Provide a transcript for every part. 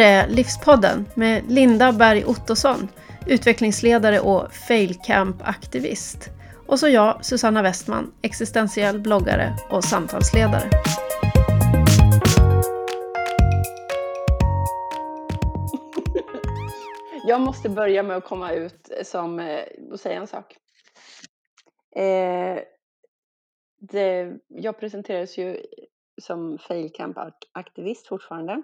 är Livspodden med Linda Berg Ottosson, utvecklingsledare och failcamp-aktivist. Och så jag, Susanna Westman, existentiell bloggare och samtalsledare. Jag måste börja med att komma ut som, eh, och säga en sak. Eh, det, jag presenteras ju som failcamp-aktivist fortfarande.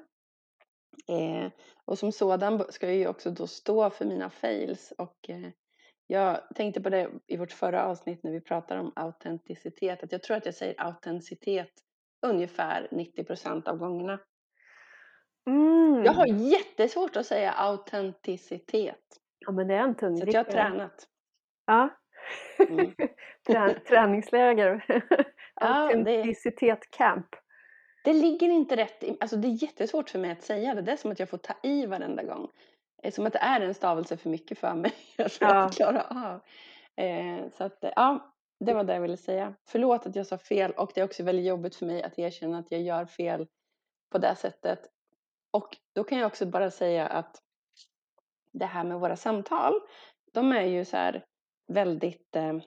Eh, och som sådan ska jag ju också då stå för mina fails. Och eh, jag tänkte på det i vårt förra avsnitt när vi pratade om autenticitet. Att jag tror att jag säger autenticitet ungefär 90 procent av gångerna. Mm. Jag har jättesvårt att säga autenticitet. Ja men det är en tung Så jag har tränat. Ja. Mm. Träningsläger. Autenticitet camp. Det ligger inte rätt i, alltså det är jättesvårt för mig att säga det. Det är som att jag får ta i varenda gång. Det är som att det är en stavelse för mycket för mig. Jag ja. att klara av. Eh, så att, ja, det var det jag ville säga. Förlåt att jag sa fel och det är också väldigt jobbigt för mig att erkänna att jag gör fel på det sättet. Och då kan jag också bara säga att det här med våra samtal, de är ju så här väldigt eh,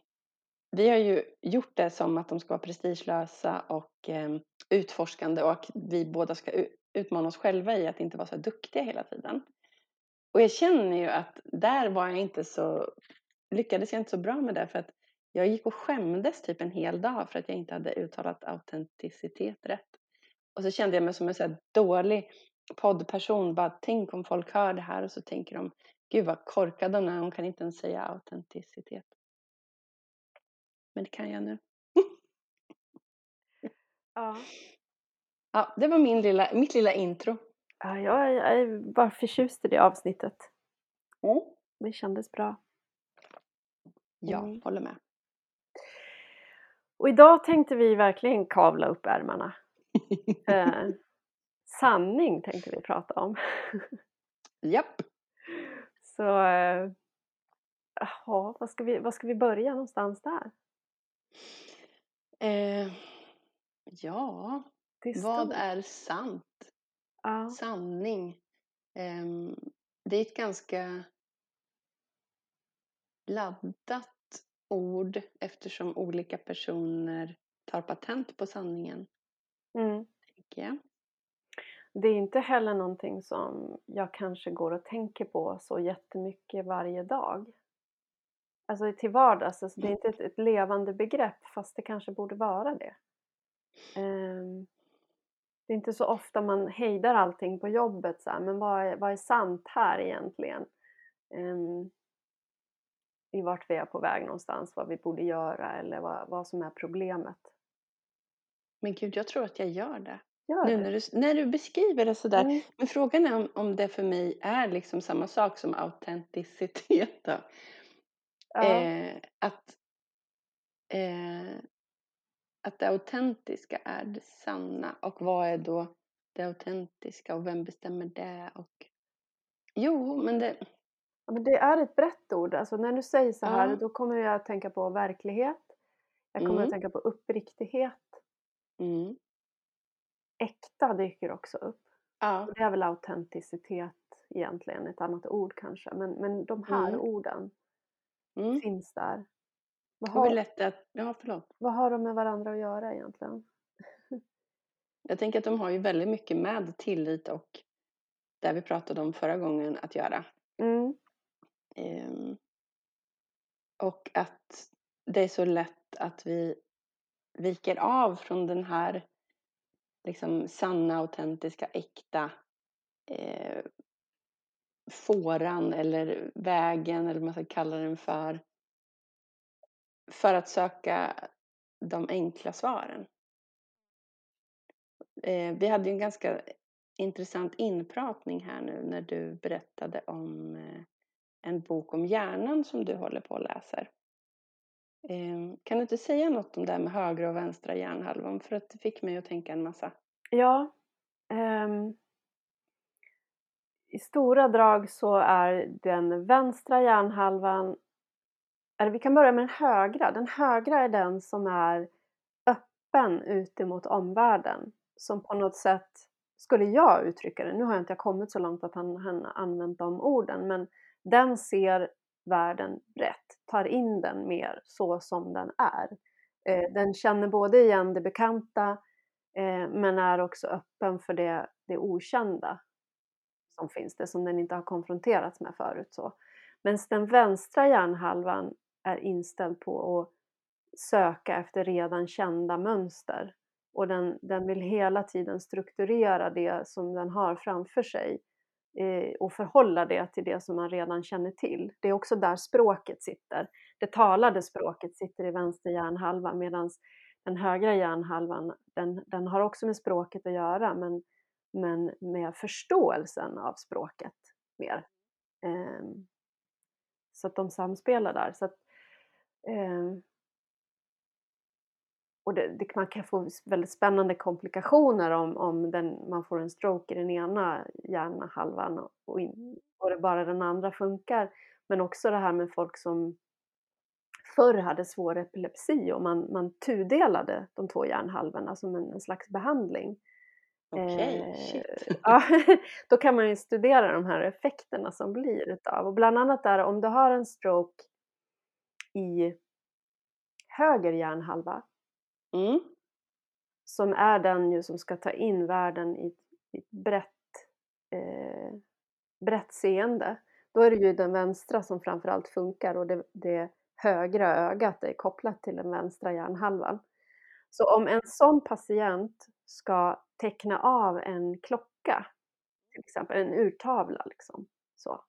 vi har ju gjort det som att de ska vara prestigelösa och eh, utforskande och att vi båda ska utmana oss själva i att inte vara så duktiga hela tiden. Och jag känner ju att där var jag inte så, lyckades jag inte så bra med det för att jag gick och skämdes typ en hel dag för att jag inte hade uttalat autenticitet rätt. Och så kände jag mig som en så här dålig poddperson. Bara tänk om folk hör det här och så tänker de Gud vad korkad hon är, hon kan inte ens säga autenticitet. Men det kan jag nu. ja. Ja, det var min lilla, mitt lilla intro. Ja, jag, jag är bara förtjust i det avsnittet. Mm. Det kändes bra. Ja, mm. håller med. Och idag tänkte vi verkligen kavla upp ärmarna. eh, sanning tänkte vi prata om. Japp. Så, eh, ja, vad ska, vi, vad ska vi börja någonstans där? Eh, ja, är vad är sant? Ja. Sanning. Eh, det är ett ganska laddat ord eftersom olika personer tar patent på sanningen. Mm. Tänker jag. Det är inte heller någonting som jag kanske går och tänker på så jättemycket varje dag. Alltså till vardags, alltså det är mm. inte ett, ett levande begrepp fast det kanske borde vara det. Um, det är inte så ofta man hejdar allting på jobbet så här, men vad är, vad är sant här egentligen? Um, I vart vi är på väg någonstans, vad vi borde göra eller vad, vad som är problemet. Men gud, jag tror att jag gör det. Gör nu när du, när du beskriver det sådär. Mm. Men frågan är om, om det för mig är liksom samma sak som autenticitet då. Ja. Eh, att, eh, att det autentiska är det sanna. Och vad är då det autentiska och vem bestämmer det? Och... Jo, men det... Ja, men det är ett brett ord. Alltså när du säger så här, ja. då kommer jag att tänka på verklighet. Jag kommer mm. att tänka på uppriktighet. Mm. Äkta dyker också upp. Ja. Det är väl autenticitet egentligen, ett annat ord kanske. Men, men de här mm. orden mm. finns där. Vad har, lätt att, ja, förlåt. vad har de med varandra att göra egentligen? Jag tänker att de har ju väldigt mycket med tillit och det vi pratade om förra gången att göra. Mm. Um, och att det är så lätt att vi viker av från den här liksom sanna, autentiska, äkta eh, fåran eller vägen eller vad man ska kalla den för. För att söka de enkla svaren. Eh, vi hade ju en ganska intressant inpratning här nu när du berättade om eh, en bok om hjärnan som du håller på och läser. Eh, kan du inte säga något om det här med högra och vänstra hjärnhalvan? För att det fick mig att tänka en massa. Ja. Um, i stora drag så är den vänstra hjärnhalvan, eller vi kan börja med den högra. Den högra är den som är öppen ut emot omvärlden. Som på något sätt skulle jag uttrycka det, nu har jag inte kommit så långt att han, han använt de orden, men den ser världen rätt, tar in den mer så som den är. Eh, den känner både igen det bekanta eh, men är också öppen för det, det okända som finns, det som den inte har konfronterats med förut. Så. Men den vänstra hjärnhalvan är inställd på att söka efter redan kända mönster och den, den vill hela tiden strukturera det som den har framför sig eh, och förhålla det till det som man redan känner till. Det är också där språket sitter. Det talade språket sitter i vänster hjärnhalva medan den högra hjärnhalvan, den, den har också med språket att göra men, men med förståelsen av språket mer. Ehm, så att de samspelar där. Så att, ehm och det, det, man kan få väldigt spännande komplikationer om, om den, man får en stroke i den ena hjärnhalvan och, in, och det bara den andra funkar. Men också det här med folk som förr hade svår epilepsi och man, man tudelade de två hjärnhalvorna som en, en slags behandling. Okej, okay, eh, ja, då kan man ju studera de här effekterna som blir utav. Och bland annat där om du har en stroke i höger hjärnhalva Mm. Som är den ju som ska ta in världen i, i ett brett, eh, brett seende. Då är det ju den vänstra som framförallt funkar och det, det högra ögat är kopplat till den vänstra hjärnhalvan. Så om en sån patient ska teckna av en klocka, till exempel en urtavla, liksom, så,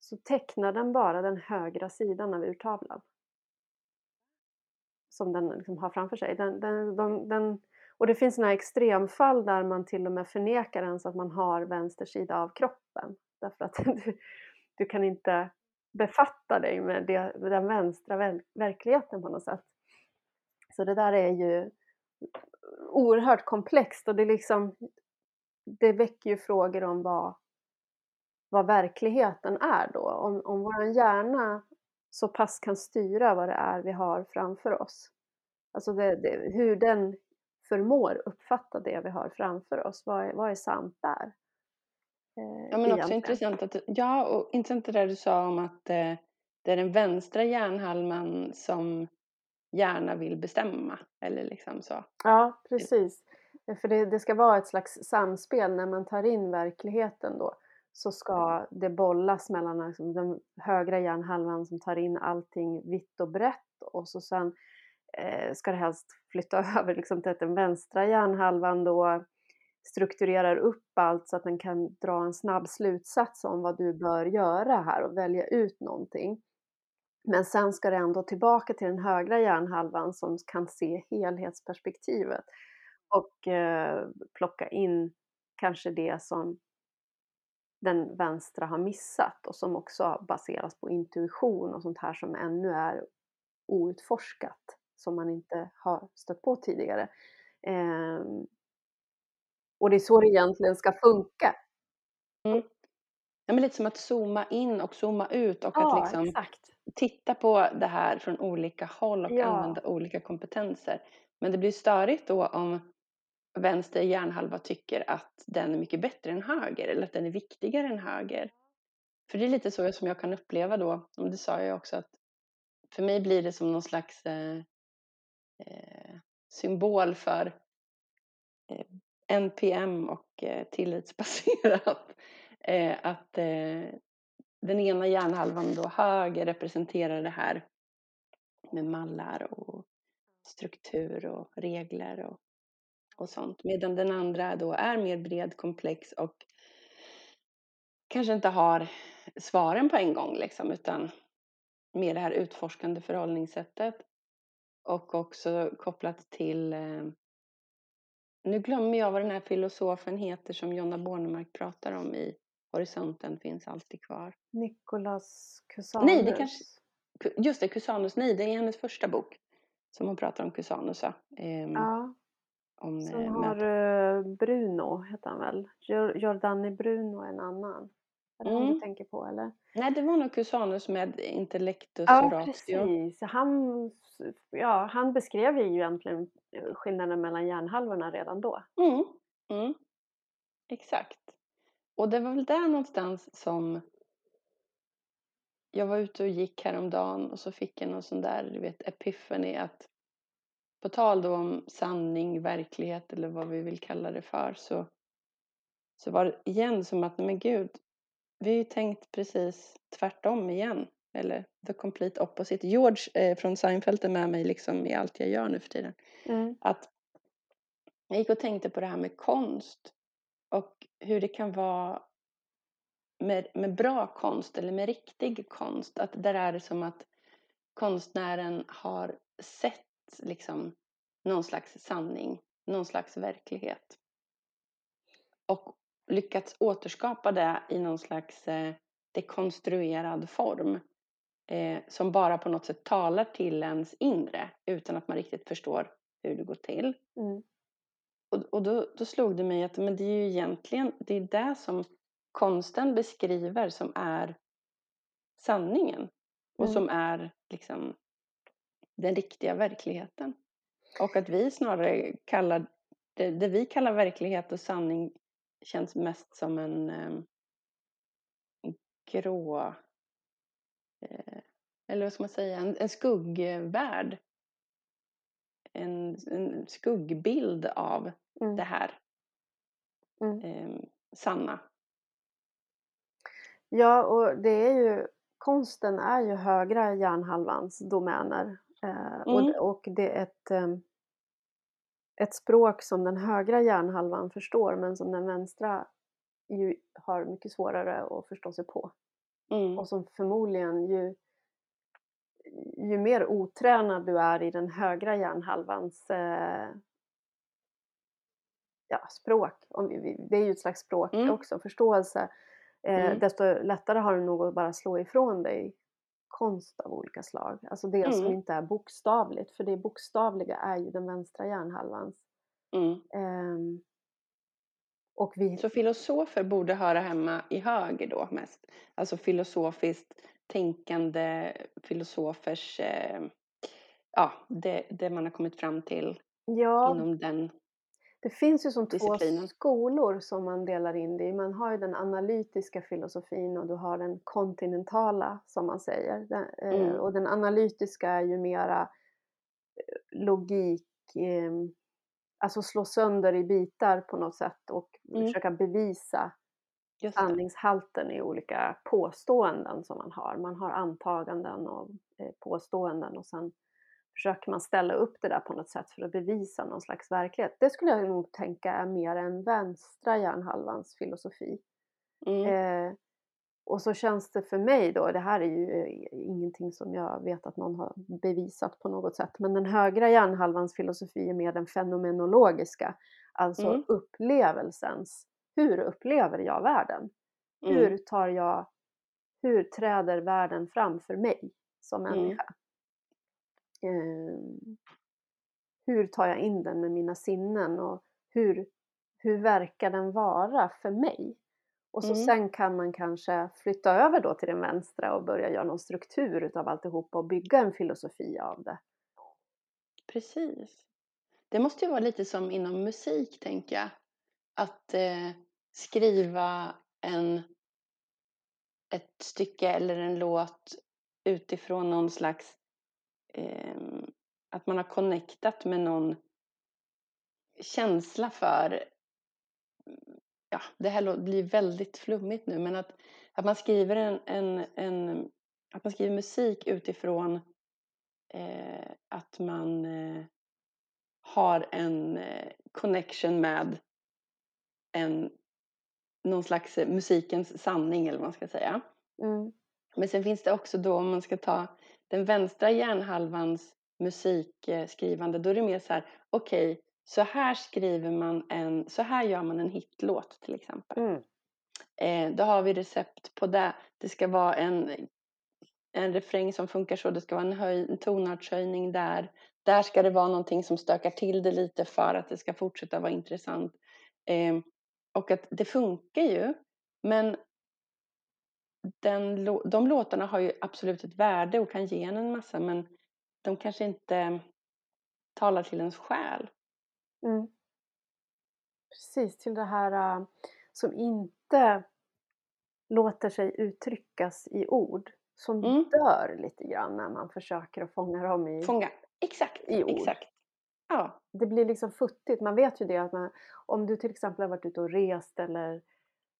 så tecknar den bara den högra sidan av urtavlan som den liksom har framför sig. Den, den, de, den, och det finns några extremfall där man till och med förnekar ens att man har vänster sida av kroppen. Därför att du, du kan inte befatta dig med det, den vänstra verkligheten på något sätt. Så det där är ju oerhört komplext och det, liksom, det väcker ju frågor om vad, vad verkligheten är då. Om, om vår hjärna så pass kan styra vad det är vi har framför oss. Alltså det, det, hur den förmår uppfatta det vi har framför oss. Vad är, vad är sant där? Eh, ja, men också intressant att, ja, och intressant det där du sa om att eh, det är den vänstra hjärnhalvan som gärna vill bestämma. Eller liksom så. Ja, precis. För det, det ska vara ett slags samspel när man tar in verkligheten då så ska det bollas mellan liksom, den högra hjärnhalvan som tar in allting vitt och brett och så sen eh, ska det helst flytta över liksom, till att den vänstra hjärnhalvan då strukturerar upp allt så att den kan dra en snabb slutsats om vad du bör göra här och välja ut någonting. Men sen ska det ändå tillbaka till den högra hjärnhalvan som kan se helhetsperspektivet och eh, plocka in kanske det som den vänstra har missat och som också baseras på intuition och sånt här som ännu är outforskat som man inte har stött på tidigare. Eh, och det är så det egentligen ska funka. Mm. Ja, men lite som att zooma in och zooma ut och ja, att liksom exakt. Titta på det här från olika håll och ja. använda olika kompetenser. Men det blir störigt då om vänster hjärnhalva tycker att den är mycket bättre än höger eller att den är viktigare än höger. För det är lite så som jag kan uppleva då, och det sa jag också att för mig blir det som någon slags eh, eh, symbol för eh, NPM och eh, tillitsbaserat. Eh, att eh, den ena hjärnhalvan då höger representerar det här med mallar och struktur och regler och och sånt. Medan den andra då är mer bred, komplex och kanske inte har svaren på en gång liksom, utan mer det här utforskande förhållningssättet. Och också kopplat till eh, nu glömmer jag vad den här filosofen heter som Jonna Bornemark pratar om i Horisonten finns alltid kvar. Nicolas Cusanus. Nej, det kanske, just det, Cusanus. Nej, det är hennes första bok som hon pratar om Cusanus. Um, ja. Om, Som eh, har eh, Bruno, heter han väl? Giordani Bruno är en annan. Är det mm. du tänker på eller? Nej, det var nog Cusanus med Intellectus ja, och Ratio. precis. Han, ja, han beskrev ju egentligen eh, skillnaden mellan hjärnhalvorna redan då. Mm. Mm. exakt. Och det var väl där någonstans som jag var ute och gick häromdagen och så fick jag någon sån där, du vet, epiphany att på tal då om sanning, verklighet eller vad vi vill kalla det för så, så var det igen som att, men gud, vi har ju tänkt precis tvärtom igen. Eller the complete opposite. George eh, från Seinfeld är med mig liksom i allt jag gör nu för tiden. Mm. Att jag gick och tänkte på det här med konst och hur det kan vara med, med bra konst eller med riktig konst. Att där är det som att konstnären har sett liksom någon slags sanning, någon slags verklighet. Och lyckats återskapa det i någon slags eh, dekonstruerad form. Eh, som bara på något sätt talar till ens inre utan att man riktigt förstår hur det går till. Mm. Och, och då, då slog det mig att men det är ju egentligen det är det som konsten beskriver som är sanningen. Och Mm. som är liksom den riktiga verkligheten. Och att vi snarare kallar det, det vi kallar verklighet och sanning känns mest som en eh, grå eh, eller vad ska man säga, en, en skuggvärld. En, en skuggbild av Mm. det här Mm. eh, sanna. Ja, och det är ju, konsten är ju högra hjärnhalvans domäner. Eh, och, Mm. och det är ett, em, ett språk som den högra hjärnhalvan förstår men som den vänstra ju har mycket svårare att förstå sig på. Mm. Och som förmodligen ju, ju mer otränad du är i den högra hjärnhalvans eh, ja, språk, det är ju ett slags språk Mm. också, förståelse, eh, Mm. desto lättare har du nog att bara slå ifrån dig konst av olika slag. Alltså det som Mm. inte är bokstavligt, för det bokstavliga är ju den vänstra hjärnhalvans. Och vi, Så filosofer borde höra hemma i höger då mest. Alltså filosofiskt tänkande filosofers, eh, ja, det, det man har kommit fram till ja, inom den. Det finns ju som två disciplinen. skolor som man delar in det i. Man har ju den analytiska filosofin och du har den kontinentala som man säger. Den, eh, Mm. och den analytiska är ju mera eh, logik, eh, alltså slå sönder i bitar på något sätt och Mm. försöka bevisa. Sanningshalten i olika påståenden som man har. Man har antaganden och eh, påståenden och sen försöker man ställa upp det där på något sätt för att bevisa någon slags verklighet. Det skulle jag nog tänka är mer än vänstra hjärnhalvans filosofi. Mm. Eh, och så känns det för mig då, det här är ju eh, ingenting som jag vet att någon har bevisat på något sätt, men den högra hjärnhalvans filosofi är mer den fenomenologiska, alltså Mm. upplevelsens. Hur upplever jag världen? Mm. Hur tar jag, hur träder världen fram för mig som Mm. människa? Ehm, hur tar jag in den med mina sinnen och hur, hur verkar den vara för mig? Och så Mm. sen kan man kanske flytta över då till den vänstra och börja göra någon struktur utav alltihopa och bygga en filosofi av det. Precis. Det måste ju vara lite som inom musik, tänker jag. Att eh, skriva en, ett stycke eller en låt utifrån någon slags... Eh, att man har connectat med någon känsla för... Ja, det här blir väldigt flummigt nu, men att, att man skriver en, en, en... Att man skriver musik utifrån eh, att man eh, har en eh, connection med en, någon slags eh, musikens sanning eller vad man ska säga. Mm. Men sen finns det också då om man ska ta den vänstra hjärnhalvans musikskrivande då är det mer så här okej så här skriver man en, så här gör man en hitlåt till exempel. Mm. Eh, då har vi recept på det. Det ska vara en, en refräng som funkar så. Det ska vara en, höj, en tonartshöjning där. Där ska det vara någonting som stökar till det lite för att det ska fortsätta vara intressant. Eh, och att det funkar ju. Men den, de låtarna har ju absolut ett värde och kan ge en en massa. Men de kanske inte talar till ens själ. Mm. Precis, till det här äh, som inte låter sig uttryckas i ord. Som Mm. dör lite grann när man försöker att fånga dem i Fånga. Exakt, I ord. exakt. Ja. det blir liksom futtigt. Man vet ju det att man, om du till exempel har varit ute och rest eller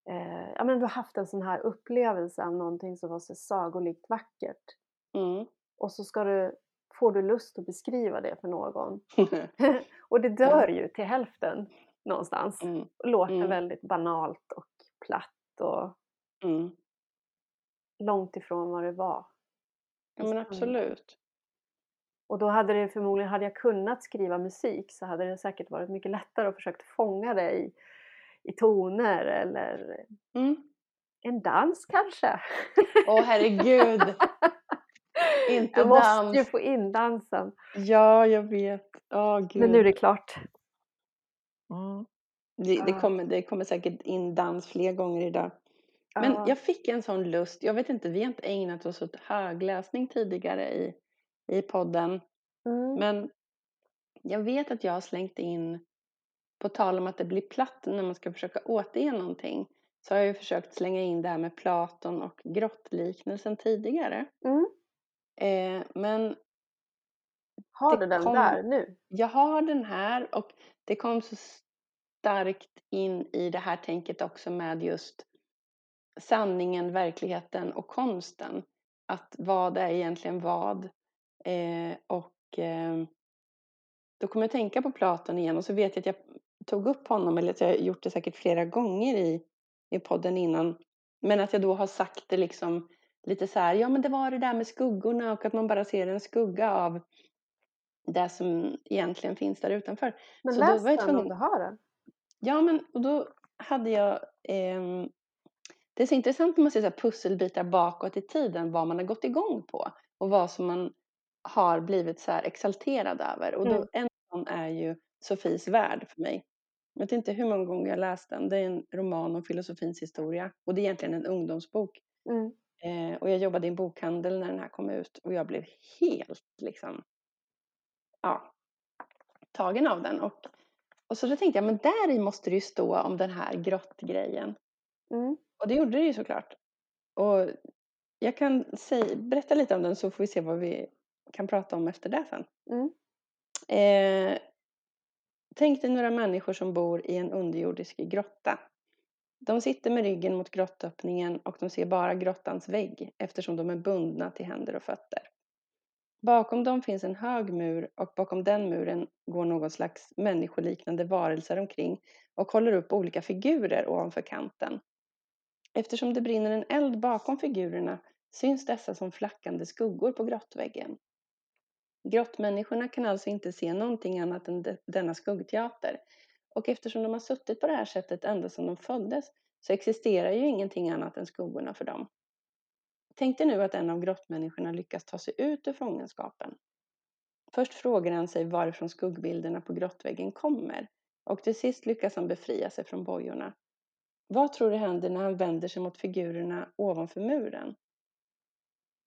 eh, ja, men du har haft en sån här upplevelse av någonting som var så sagolikt vackert Mm. och så ska du, får du lust att beskriva det för någon och det dör ju till hälften någonstans mm. och låter Mm. väldigt banalt och platt och Mm. långt ifrån vad det var. Ja men absolut. Och då hade det förmodligen, hade jag kunnat skriva musik så hade det säkert varit mycket lättare att försöka fånga det i, i toner eller Mm. en dans kanske. Åh herregud. Inte jag måste ju dans. få in dansen. Ja, jag vet. Åh gud. Men nu är det klart. Mm. Det, det, kommer, det kommer säkert in dans fler gånger idag. Men Ja. jag fick en sån lust. Jag vet inte, vi har inte ägnat oss åt högläsning tidigare i, i podden. Mm. Men jag vet att jag har slängt in, på tal om att det blir platt när man ska försöka återge någonting, så har jag ju försökt slänga in det här med Platon och grottliknelsen tidigare. Mm. Eh, men Har du den kom- där nu? jag har den här och det kom så starkt in i det här tänket också med just sanningen, verkligheten och konsten. Att vad är egentligen vad? Eh, och eh, då kommer jag tänka på Platon igen och så vet jag att jag tog upp honom, eller att jag gjort det säkert flera gånger i, i podden innan. Men att jag då har sagt det liksom lite så här, ja men det var det där med skuggorna och att man bara ser en skugga av det som egentligen finns där utanför. Men Så då läs var jag den om du har den. Ja, men och då hade jag... ehm, det är så intressant när man ser så pusselbitar bakåt i tiden, vad man har gått igång på och vad som man har blivit så här exalterad över. Och då, Mm. en sån är ju Sofies värld för mig. Jag vet inte hur många gånger jag läst den. Det är en roman om filosofins historia och det är egentligen en ungdomsbok. Mm. Eh, och jag jobbade i en bokhandel när den här kom ut och jag blev helt liksom, ja, tagen av den. Och, och så då tänkte jag, men där i måste det ju stå om den här grottgrejen. Mm. Och det gjorde det ju såklart. Och jag kan säga, berätta lite om den så får vi se vad vi kan prata om efter det sen. Mm. Eh, tänk dig några människor som bor i en underjordisk grotta. De sitter med ryggen mot grottöppningen och de ser bara grottans vägg eftersom de är bundna till händer och fötter. Bakom dem finns en hög mur och bakom den muren går någon slags människoliknande varelser omkring och håller upp olika figurer ovanför kanten. Eftersom det brinner en eld bakom figurerna syns dessa som flackande skuggor på grottväggen. Grottmänniskorna kan alltså inte se någonting annat än de- denna skuggteater. Och eftersom de har suttit på det här sättet ända sedan de föddes så existerar ju ingenting annat än skuggorna för dem. Tänk dig nu att en av grottmänniskorna lyckas ta sig ut ur fångenskapen. Först frågar han sig varifrån skuggbilderna på grottväggen kommer och till sist lyckas han befria sig från bojorna. Vad tror du händer när han vänder sig mot figurerna ovanför muren?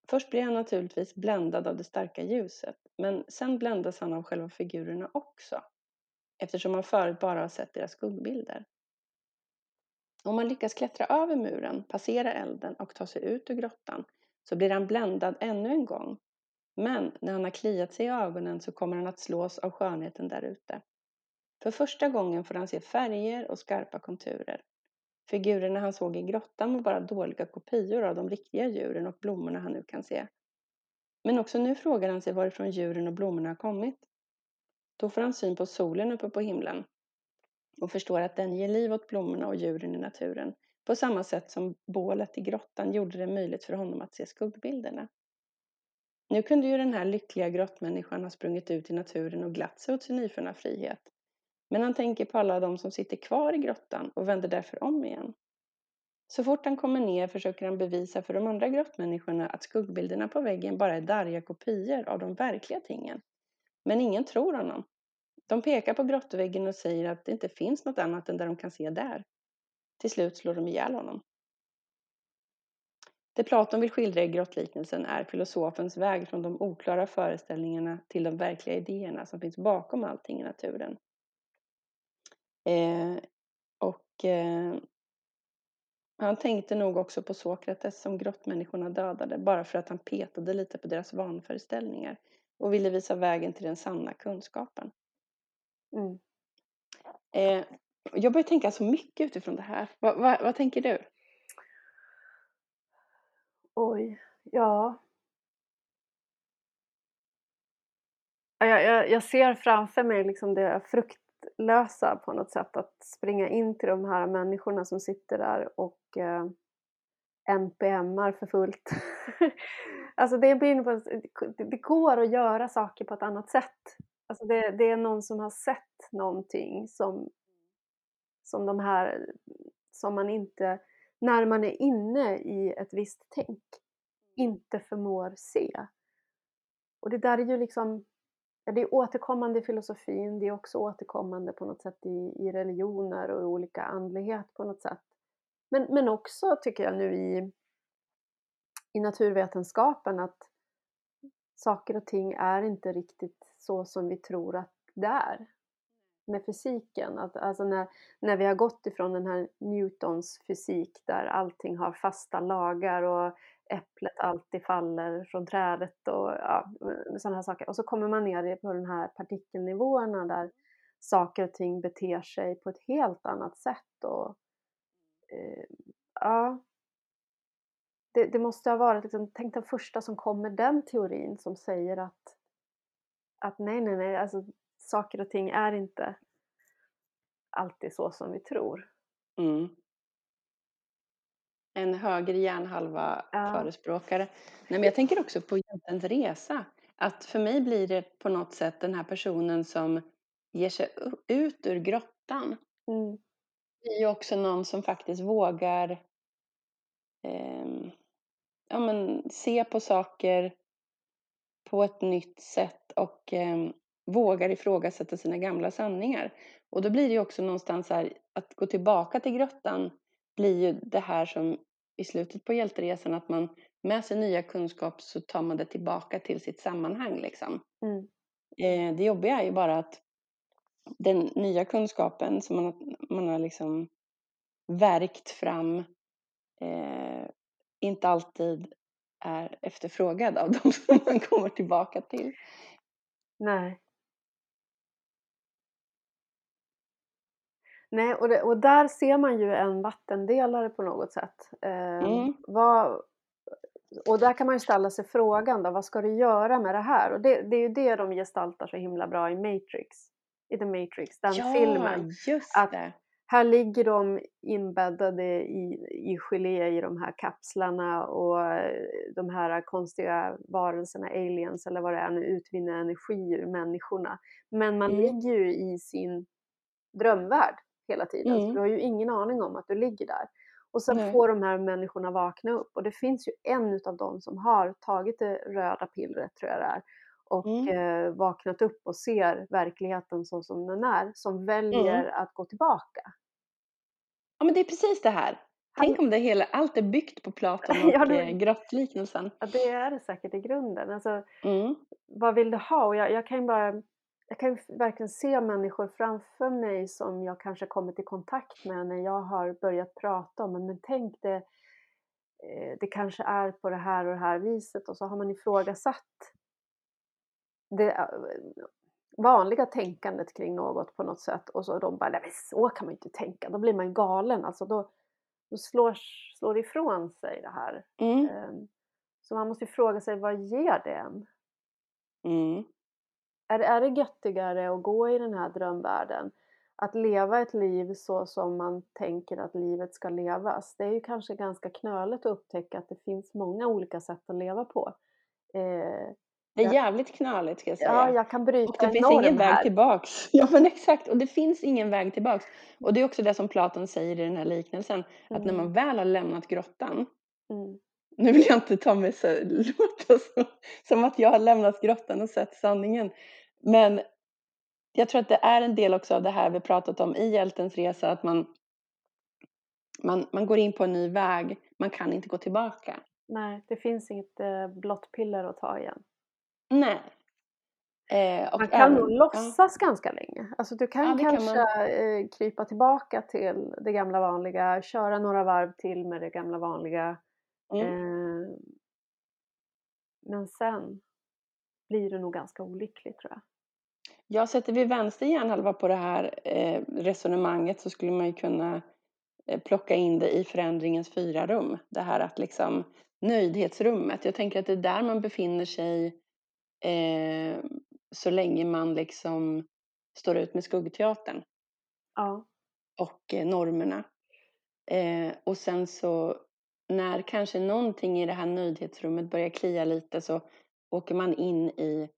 Först blir han naturligtvis bländad av det starka ljuset, men sen bländas han av själva figurerna också, eftersom han förut bara har sett deras skuggbilder. Om man lyckas klättra över muren, passera elden och ta sig ut ur grottan så blir han bländad ännu en gång. Men när han har kliat sig i ögonen så kommer han att slås av skönheten där ute. För första gången får han se färger och skarpa konturer. Figurerna han såg i grottan var bara dåliga kopior av de riktiga djuren och blommorna han nu kan se. Men också nu frågar han sig varifrån djuren och blommorna har kommit. Då får han syn på solen uppe på himlen och förstår att den ger liv åt blommorna och djuren i naturen på samma sätt som bålet i grottan gjorde det möjligt för honom att se skuggbilderna. Nu kunde ju den här lyckliga grottmänniskan ha sprungit ut i naturen och glatt sig åt sin nyfunna frihet. Men han tänker på alla de som sitter kvar i grottan och vänder därför om igen. Så fort han kommer ner försöker han bevisa för de andra grottmänniskorna att skuggbilderna på väggen bara är darriga kopior av de verkliga tingen. Men ingen tror honom. De pekar på grottväggen och säger att det inte finns något annat än det de kan se där. Till slut slår de ihjäl honom. Det Platon vill skildra i grottliknelsen är filosofens väg från de oklara föreställningarna till de verkliga idéerna som finns bakom allting i naturen. Eh, och eh, Han tänkte nog också på Sokrates som grottmänniskorna dödade bara för att han petade lite på deras vanföreställningar och ville visa vägen till den sanna kunskapen. Mm. Eh, jag börjar tänka så mycket utifrån det här. Va, va, vad tänker du? Oj, ja. Jag, jag, jag ser framför mig liksom det fruktlösa på något sätt att springa in till de här människorna som sitter där och eh, NPMar för fullt. alltså det, blir, det går att göra saker på ett annat sätt. Alltså det, det är någon som har sett någonting som, som de här, som man inte, när man är inne i ett visst tänk, inte förmår se. Och det där är ju liksom, det är återkommande i filosofin, det är också återkommande på något sätt i, i religioner och i olika andlighet på något sätt. Men, men också tycker jag nu i, i naturvetenskapen att saker och ting är inte riktigt så som vi tror att det är med fysiken. Att, alltså när, när vi har gått ifrån den här Newtons fysik där allting har fasta lagar och äpplet alltid faller från trädet och ja, eh, sådana här saker. Och så kommer man ner på den här partikelnivåerna där saker och ting beter sig på ett helt annat sätt. Och, eh, ja, det, det, måste ha varit, liksom, tänk den första som kom med den teorin som säger att, att nej, nej, nej, alltså saker och ting är inte alltid så som vi tror. Mm. En högre hjärnhalva ja. förespråkare. Nej, men jag tänker också på hjältens resa. Att för mig blir det på något sätt den här personen som ger sig ut ur grottan. Mm. Det är ju också någon som faktiskt vågar eh, ja, men, se på saker på ett nytt sätt och eh, vågar ifrågasätta sina gamla sanningar. Och då blir det ju också någonstans här, att gå tillbaka till grottan blir ju det här som i slutet på hjälteresan att man med sig nya kunskap så tar man det tillbaka till sitt sammanhang liksom. Mm. Eh, det jobbiga är ju bara att den nya kunskapen som man har, man har liksom verkt fram eh, inte alltid är efterfrågad av de som man kommer tillbaka till. Nej. Nej, och, det, och där ser man ju en vattendelare på något sätt. Eh, mm. vad, och där kan man ju ställa sig frågan då, vad ska du göra med det här? Och det, det är ju det de gestaltar så himla bra i Matrix. I The Matrix, den ja, filmen. Just att det. Här ligger de inbäddade i, i gelé i de här kapslarna och de här konstiga varelserna, aliens eller vad det är nu, utvinner energi ur människorna. Men man mm. ligger ju i sin drömvärld hela tiden. Mm. Så du har ju ingen aning om att du ligger där. Och sen Nej. får de här människorna vakna upp och det finns ju en utav dem som har tagit det röda pillret tror jag det är och mm. eh, vaknat upp och ser verkligheten så som den är som väljer mm. att gå tillbaka. Ja men det är precis det här. Tänk om det hela, allt är byggt på Platon och ja, det, eh, grottliknelsen. Ja det är det säkert i grunden. Alltså, mm. Vad vill du ha? Och jag, jag kan bara jag kan verkligen se människor framför mig som jag kanske kommit i kontakt med när jag har börjat prata om men tänk det, eh, det kanske är på det här och det här viset och så har man ifrågasatt det eh, vanliga tänkandet kring något på något sätt och så de bara, nej men så kan man inte tänka, då blir man galen alltså då, då slår, slår ifrån sig det här. Mm. Ehm, så man måste fråga sig, vad ger det en? Mm. Är, är det göttigare att gå i den här drömvärlden? Att leva ett liv så som man tänker att livet ska levas. Det är ju kanske ganska knöligt att upptäcka att det finns många olika sätt att leva på. Eh, det är jävligt knöligt ska jag säga. Ja, jag kan bryta Och det finns ingen väg tillbaks. Ja men exakt, och det finns ingen väg tillbaks. Och det är också det som Platon säger i den här liknelsen. Mm. Att när man mm. väl har lämnat grottan. Mm. Nu vill jag inte ta mig så, låta som, som att jag har lämnat grottan och sett sanningen. Men jag tror att det är en del också av det här vi pratat om i hjältens resa. Att man, man, man går in på en ny väg. Man kan inte gå tillbaka. Nej, det finns inget eh, blått piller att ta igen. Nej. Eh, Man kan nog ja, låtsas ganska länge. Alltså du ja, kan kan kanske man. eh, krypa tillbaka till det gamla vanliga, köra några varv till med det gamla vanliga. Mm. Eh, men sen blir du nog ganska olycklig tror jag. Ja, sätter vi vänster hjärnhalva på det här eh, resonemanget så skulle man ju kunna eh, plocka in det i förändringens fyra rum. Det här att liksom nöjdhetsrummet. Jag tänker att det är där man befinner sig eh, så länge man liksom står ut med skuggteatern Ja, och eh, normerna. Eh, och sen så när kanske någonting i det här nöjdhetsrummet börjar klia lite så åker man in i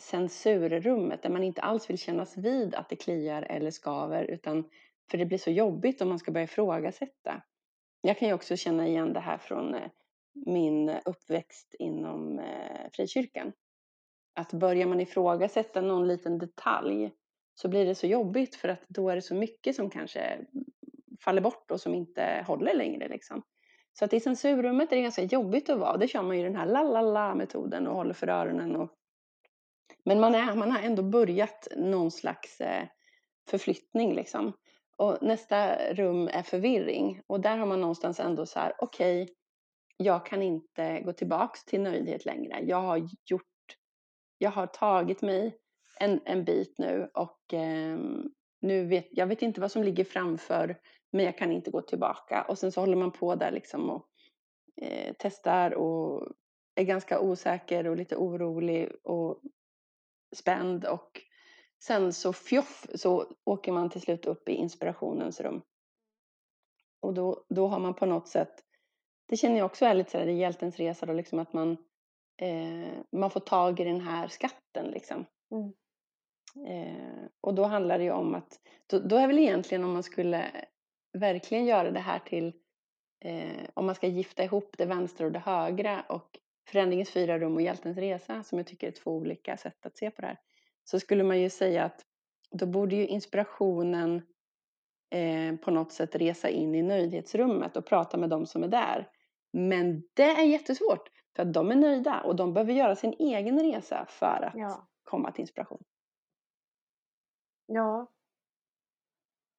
censurrummet där man inte alls vill kännas vid att det kliar eller skaver utan för det blir så jobbigt om man ska börja ifrågasätta. Jag kan ju också känna igen det här från eh, min uppväxt inom eh, frikyrkan. Att börjar man ifrågasätta någon liten detalj så blir det så jobbigt för att då är det så mycket som kanske faller bort och som inte håller längre. Liksom. Så att i censurrummet är det ganska jobbigt att vara. Det kör man ju den här la la la metoden och håller för öronen. Och... Men man, är, man har ändå börjat någon slags eh, förflyttning liksom. Och nästa rum är förvirring. Och där har man någonstans ändå så här, okej, okay, jag kan inte gå tillbaks till nöjdhet längre. Jag har gjort, jag har tagit mig en, en bit nu och eh, nu vet, jag vet inte vad som ligger framför men jag kan inte gå tillbaka. Och sen så håller man på där liksom och eh, testar och är ganska osäker och lite orolig och spänd och sen så fjoff så åker man till slut upp i inspirationens rum. Och då, då har man på något sätt, det känner jag också är lite sådär i hjältens resa då, liksom att man, eh, man får tag i den här skatten liksom. mm. Eh, och då handlar det ju om att, då, då, är väl egentligen om man skulle verkligen göra det här till, eh, om man ska gifta ihop det vänstra och det högra och förändringens fyra rum och hjältens resa, som jag tycker är två olika sätt att se på det här, så skulle man ju säga att då borde ju inspirationen eh, på något sätt resa in i nöjdhetsrummet och prata med de som är där. Men det är jättesvårt, för att de är nöjda och de behöver göra sin egen resa för att ja. komma till inspiration. Ja.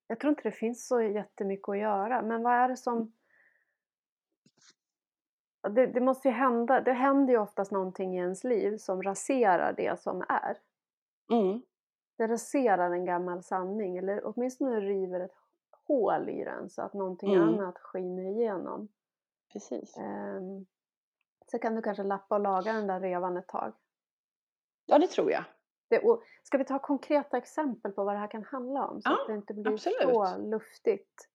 Jag tror inte det finns så jättemycket att göra, men vad är det som... Det, det måste ju hända, det händer ju oftast någonting i ens liv som raserar det som är. Mm. Det raserar en gammal sanning, eller åtminstone river ett hål i den så att någonting Mm. annat skiner igenom. Precis. Ehm, så kan du kanske lappa och laga den där revan ett tag. Ja, det tror jag. Det, och ska vi ta konkreta exempel på vad det här kan handla om? Så Ja, att det inte blir absolut. så luftigt.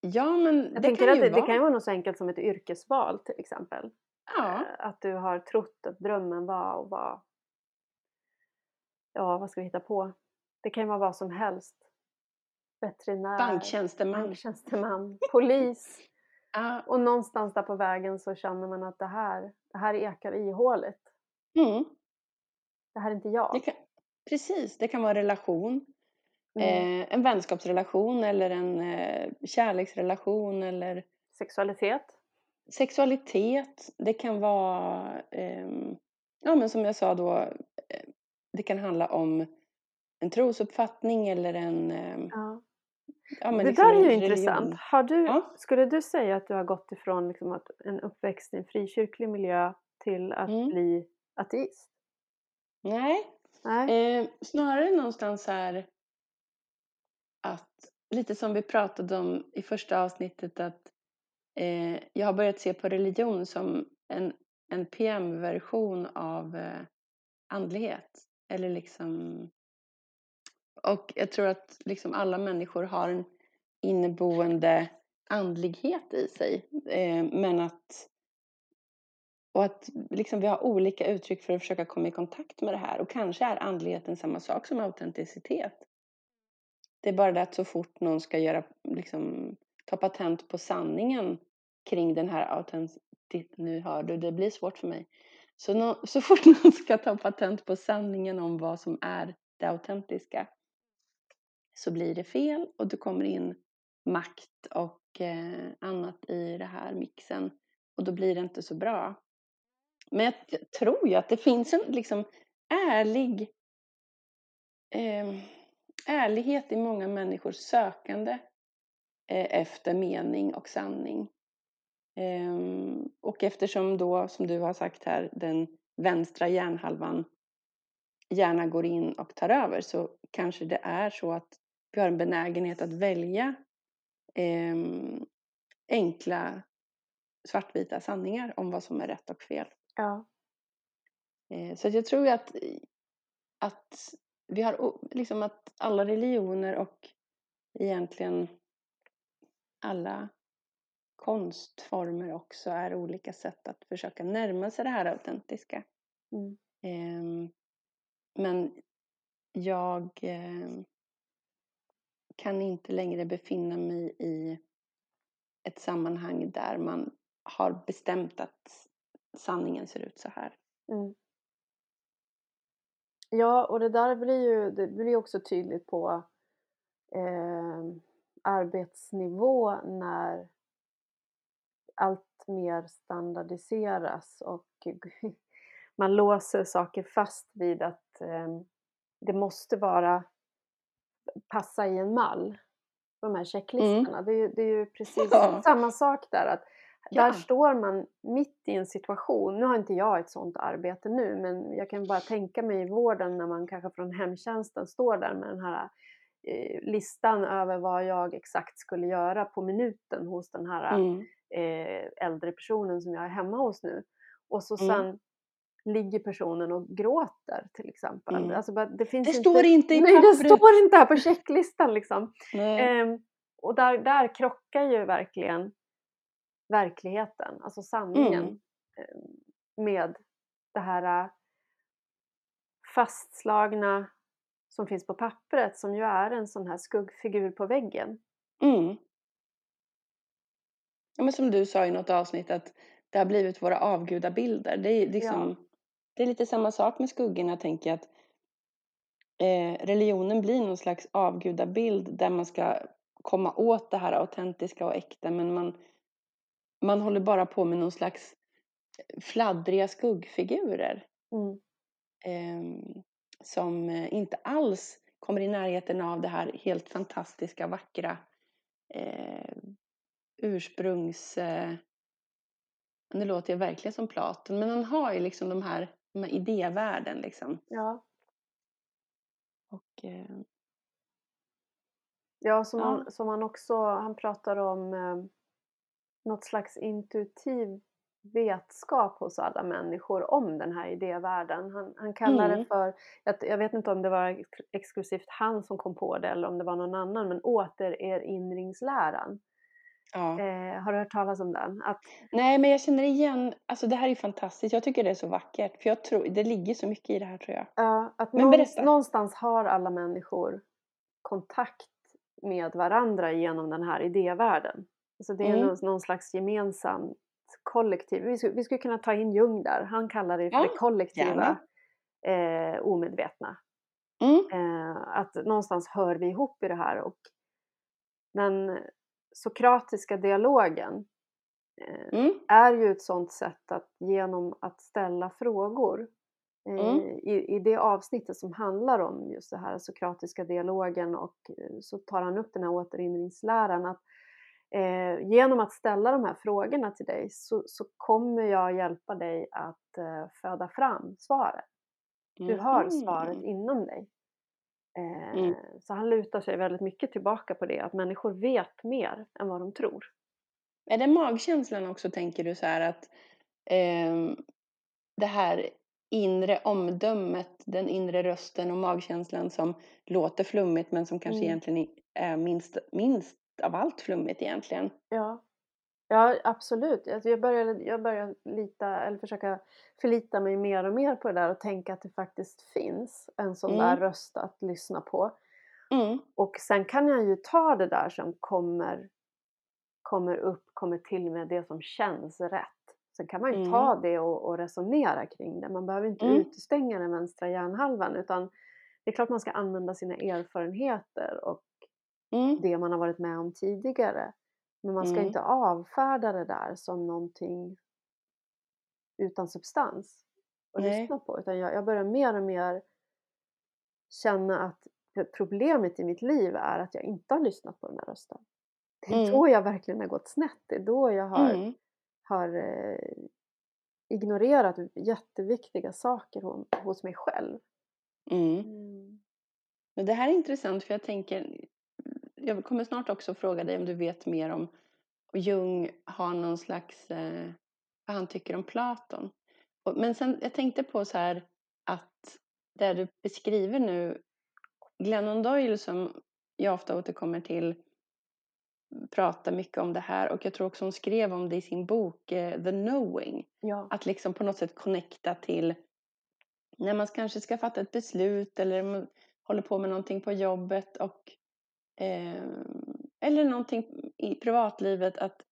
Ja, men Jag det tänker kan att ju det, det vara. kan ju vara något så enkelt som ett yrkesval till exempel. Ja, Eh, Att du har trott att drömmen var att vara, ja vad ska vi hitta på? Det kan ju vara vad som helst. Veterinär, banktjänsteman. banktjänsteman, polis. Ja. Och någonstans där på vägen så känner man att det här, det här ekar ihåligt. Mm. Det här är inte jag. Det kan, precis, det kan vara en relation. Mm. Eh, en vänskapsrelation eller en eh, kärleksrelation eller Sexualitet. sexualitet. Det kan vara, ehm, ja men som jag sa då, eh, det kan handla om en trosuppfattning eller en... ehm, Ja. ja, det liksom där är ju religion. intressant. Har du, Ja. Skulle du säga att du har gått ifrån liksom att en uppväxt i en frikyrklig miljö till att Mm. bli ateist? Nej, Nej? Eh, snarare någonstans här att, lite som vi pratade om i första avsnittet, att eh, jag har börjat se på religion som en, en PM-version av eh, andlighet. Eller liksom... Och jag tror att liksom alla människor har en inneboende andlighet i sig. Eh, men att och att liksom vi har olika uttryck för att försöka komma i kontakt med det här. Och kanske är andligheten samma sak som autenticitet. Det är bara det att så fort någon ska göra, liksom, ta patent på sanningen kring den här autenticiteten. nu hör du, det blir svårt för mig. Så, no, så fort någon ska ta patent på sanningen om vad som är det autentiska så blir det fel och det kommer in makt och eh, annat i det här mixen. Och då blir det inte så bra. Men jag, jag tror ju att det finns en, liksom, ärlig eh, ärlighet i många människors sökande eh, efter mening och sanning. Eh, och eftersom då, som du har sagt här, den vänstra hjärnhalvan gärna går in och tar över så kanske det är så att vi har en benägenhet att välja eh, enkla svartvita sanningar om vad som är rätt och fel. Ja. Eh, så jag tror att, att vi har liksom att alla religioner och egentligen alla konstformer också är olika sätt att försöka närma sig det här autentiska. Mm. Eh, men jag eh, kan inte längre befinna mig i ett sammanhang där man har bestämt att sanningen ser ut så här. Mm. Ja, och det där blir ju det blir också tydligt på eh, arbetsnivå när allt mer standardiseras och man låser saker fast vid att eh, det måste vara passa i en mall. De här mm. checklistorna. Mm. Det, är ju, det är ju precis ja. samma sak där. Att Ja. Där står man mitt i en situation, nu har inte jag ett sånt arbete nu, men jag kan bara tänka mig i vården när man kanske från hemtjänsten står där med den här eh, listan över vad jag exakt skulle göra på minuten hos den här mm. eh, äldre personen som jag är hemma hos nu. Och så mm. sen ligger personen och gråter till exempel. Mm. Alltså, det finns det inte, står inte i nej, det står inte här på checklistan liksom. Eh, och där, där krockar ju verkligen verkligheten, alltså sanningen mm. Eh, med det här äh, fastslagna som finns på pappret som ju är en sån här skuggfigur på väggen. Mm. Ja, men som du sa i något avsnitt att det har blivit våra avgudabilder. Det är, liksom, ja. det är lite samma sak med skuggorna tänker jag att eh, religionen blir någon slags avgudabild där man ska komma åt det här autentiska och äkta men man man håller bara på med någon slags eh, fladdriga skuggfigurer. Mm. Eh, som inte alls kommer i närheten av det här helt fantastiska, vackra eh, ursprungs... Eh, nu låter jag verkligen som Platon, men han har ju liksom de här, de här idévärlden liksom. Ja. Och... Eh, ja, som, ja. Han, som han också, han pratar om eh, något slags intuitiv vetskap hos alla människor om den här idévärlden. Han, han kallar mm. det för, jag, vet inte om det var exklusivt han som kom på det eller om det var någon annan, men återerinringsläran. Ja. Eh, har du hört talas om den? Att... Nej, men jag känner igen, alltså det här är fantastiskt, jag tycker det är så vackert, för jag tror, det ligger så mycket i det här tror jag. Ja, att men någonstans, någonstans har alla människor kontakt med varandra genom den här idévärlden. Alltså det är mm. någon, slags gemensamt kollektiv. Vi skulle, vi skulle kunna ta in Jung där. Han kallar det för ja, det kollektiva eh, omedvetna. Mm. Eh, att någonstans hör vi ihop i det här och den sokratiska dialogen eh, mm. är ju ett sånt sätt att genom att ställa frågor eh, Mm. I, I det avsnittet som handlar om just det här sokratiska dialogen och eh, så tar han upp den här återinringsläran att eh, genom att ställa de här frågorna till dig så, så kommer jag hjälpa dig att eh, föda fram svaret. Du har svaret inom dig. Eh, mm. Så han lutar sig väldigt mycket tillbaka på det, att människor vet mer än vad de tror. Är det magkänslan också, tänker du, så här att eh, det här inre omdömet, den inre rösten och magkänslan som låter flummigt men som kanske mm. egentligen är minst, minst av allt flummigt egentligen. Ja, ja absolut. Alltså jag börjar, jag lita, eller försöka förlita mig mer och mer på det där och tänka att det faktiskt finns en sån mm. där röst att lyssna på. Mm. Och sen kan jag ju ta det där som kommer, kommer upp, kommer till med det som känns rätt. Sen kan man ju mm. ta det och, och, resonera kring det. Man behöver inte mm. utestänga den vänstra hjärnhalvan utan det är klart man ska använda sina erfarenheter och mm. det man har varit med om tidigare. Men man ska mm. inte avfärda det där som någonting utan substans. och Nej. lyssna på utan jag, jag börjar mer och mer känna att problemet i mitt liv är att jag inte har lyssnat på den här rösten. Det är Mm. då jag verkligen har gått snett. Det är då jag har, Mm. har eh, ignorerat jätteviktiga saker hos, hos mig själv. Mm. Mm. Det här är intressant för jag tänker, jag kommer snart också fråga dig om du vet mer om Jung har någon slags, eh, vad han tycker om Platon. Och, men sen, jag tänkte på så här att det du beskriver nu, Glennon Doyle som jag ofta återkommer till pratar mycket om det här och jag tror också hon skrev om det i sin bok eh, The Knowing. Ja. Att liksom på något sätt connecta till när man kanske ska fatta ett beslut eller man håller på med någonting på jobbet och eh, eller någonting i privatlivet att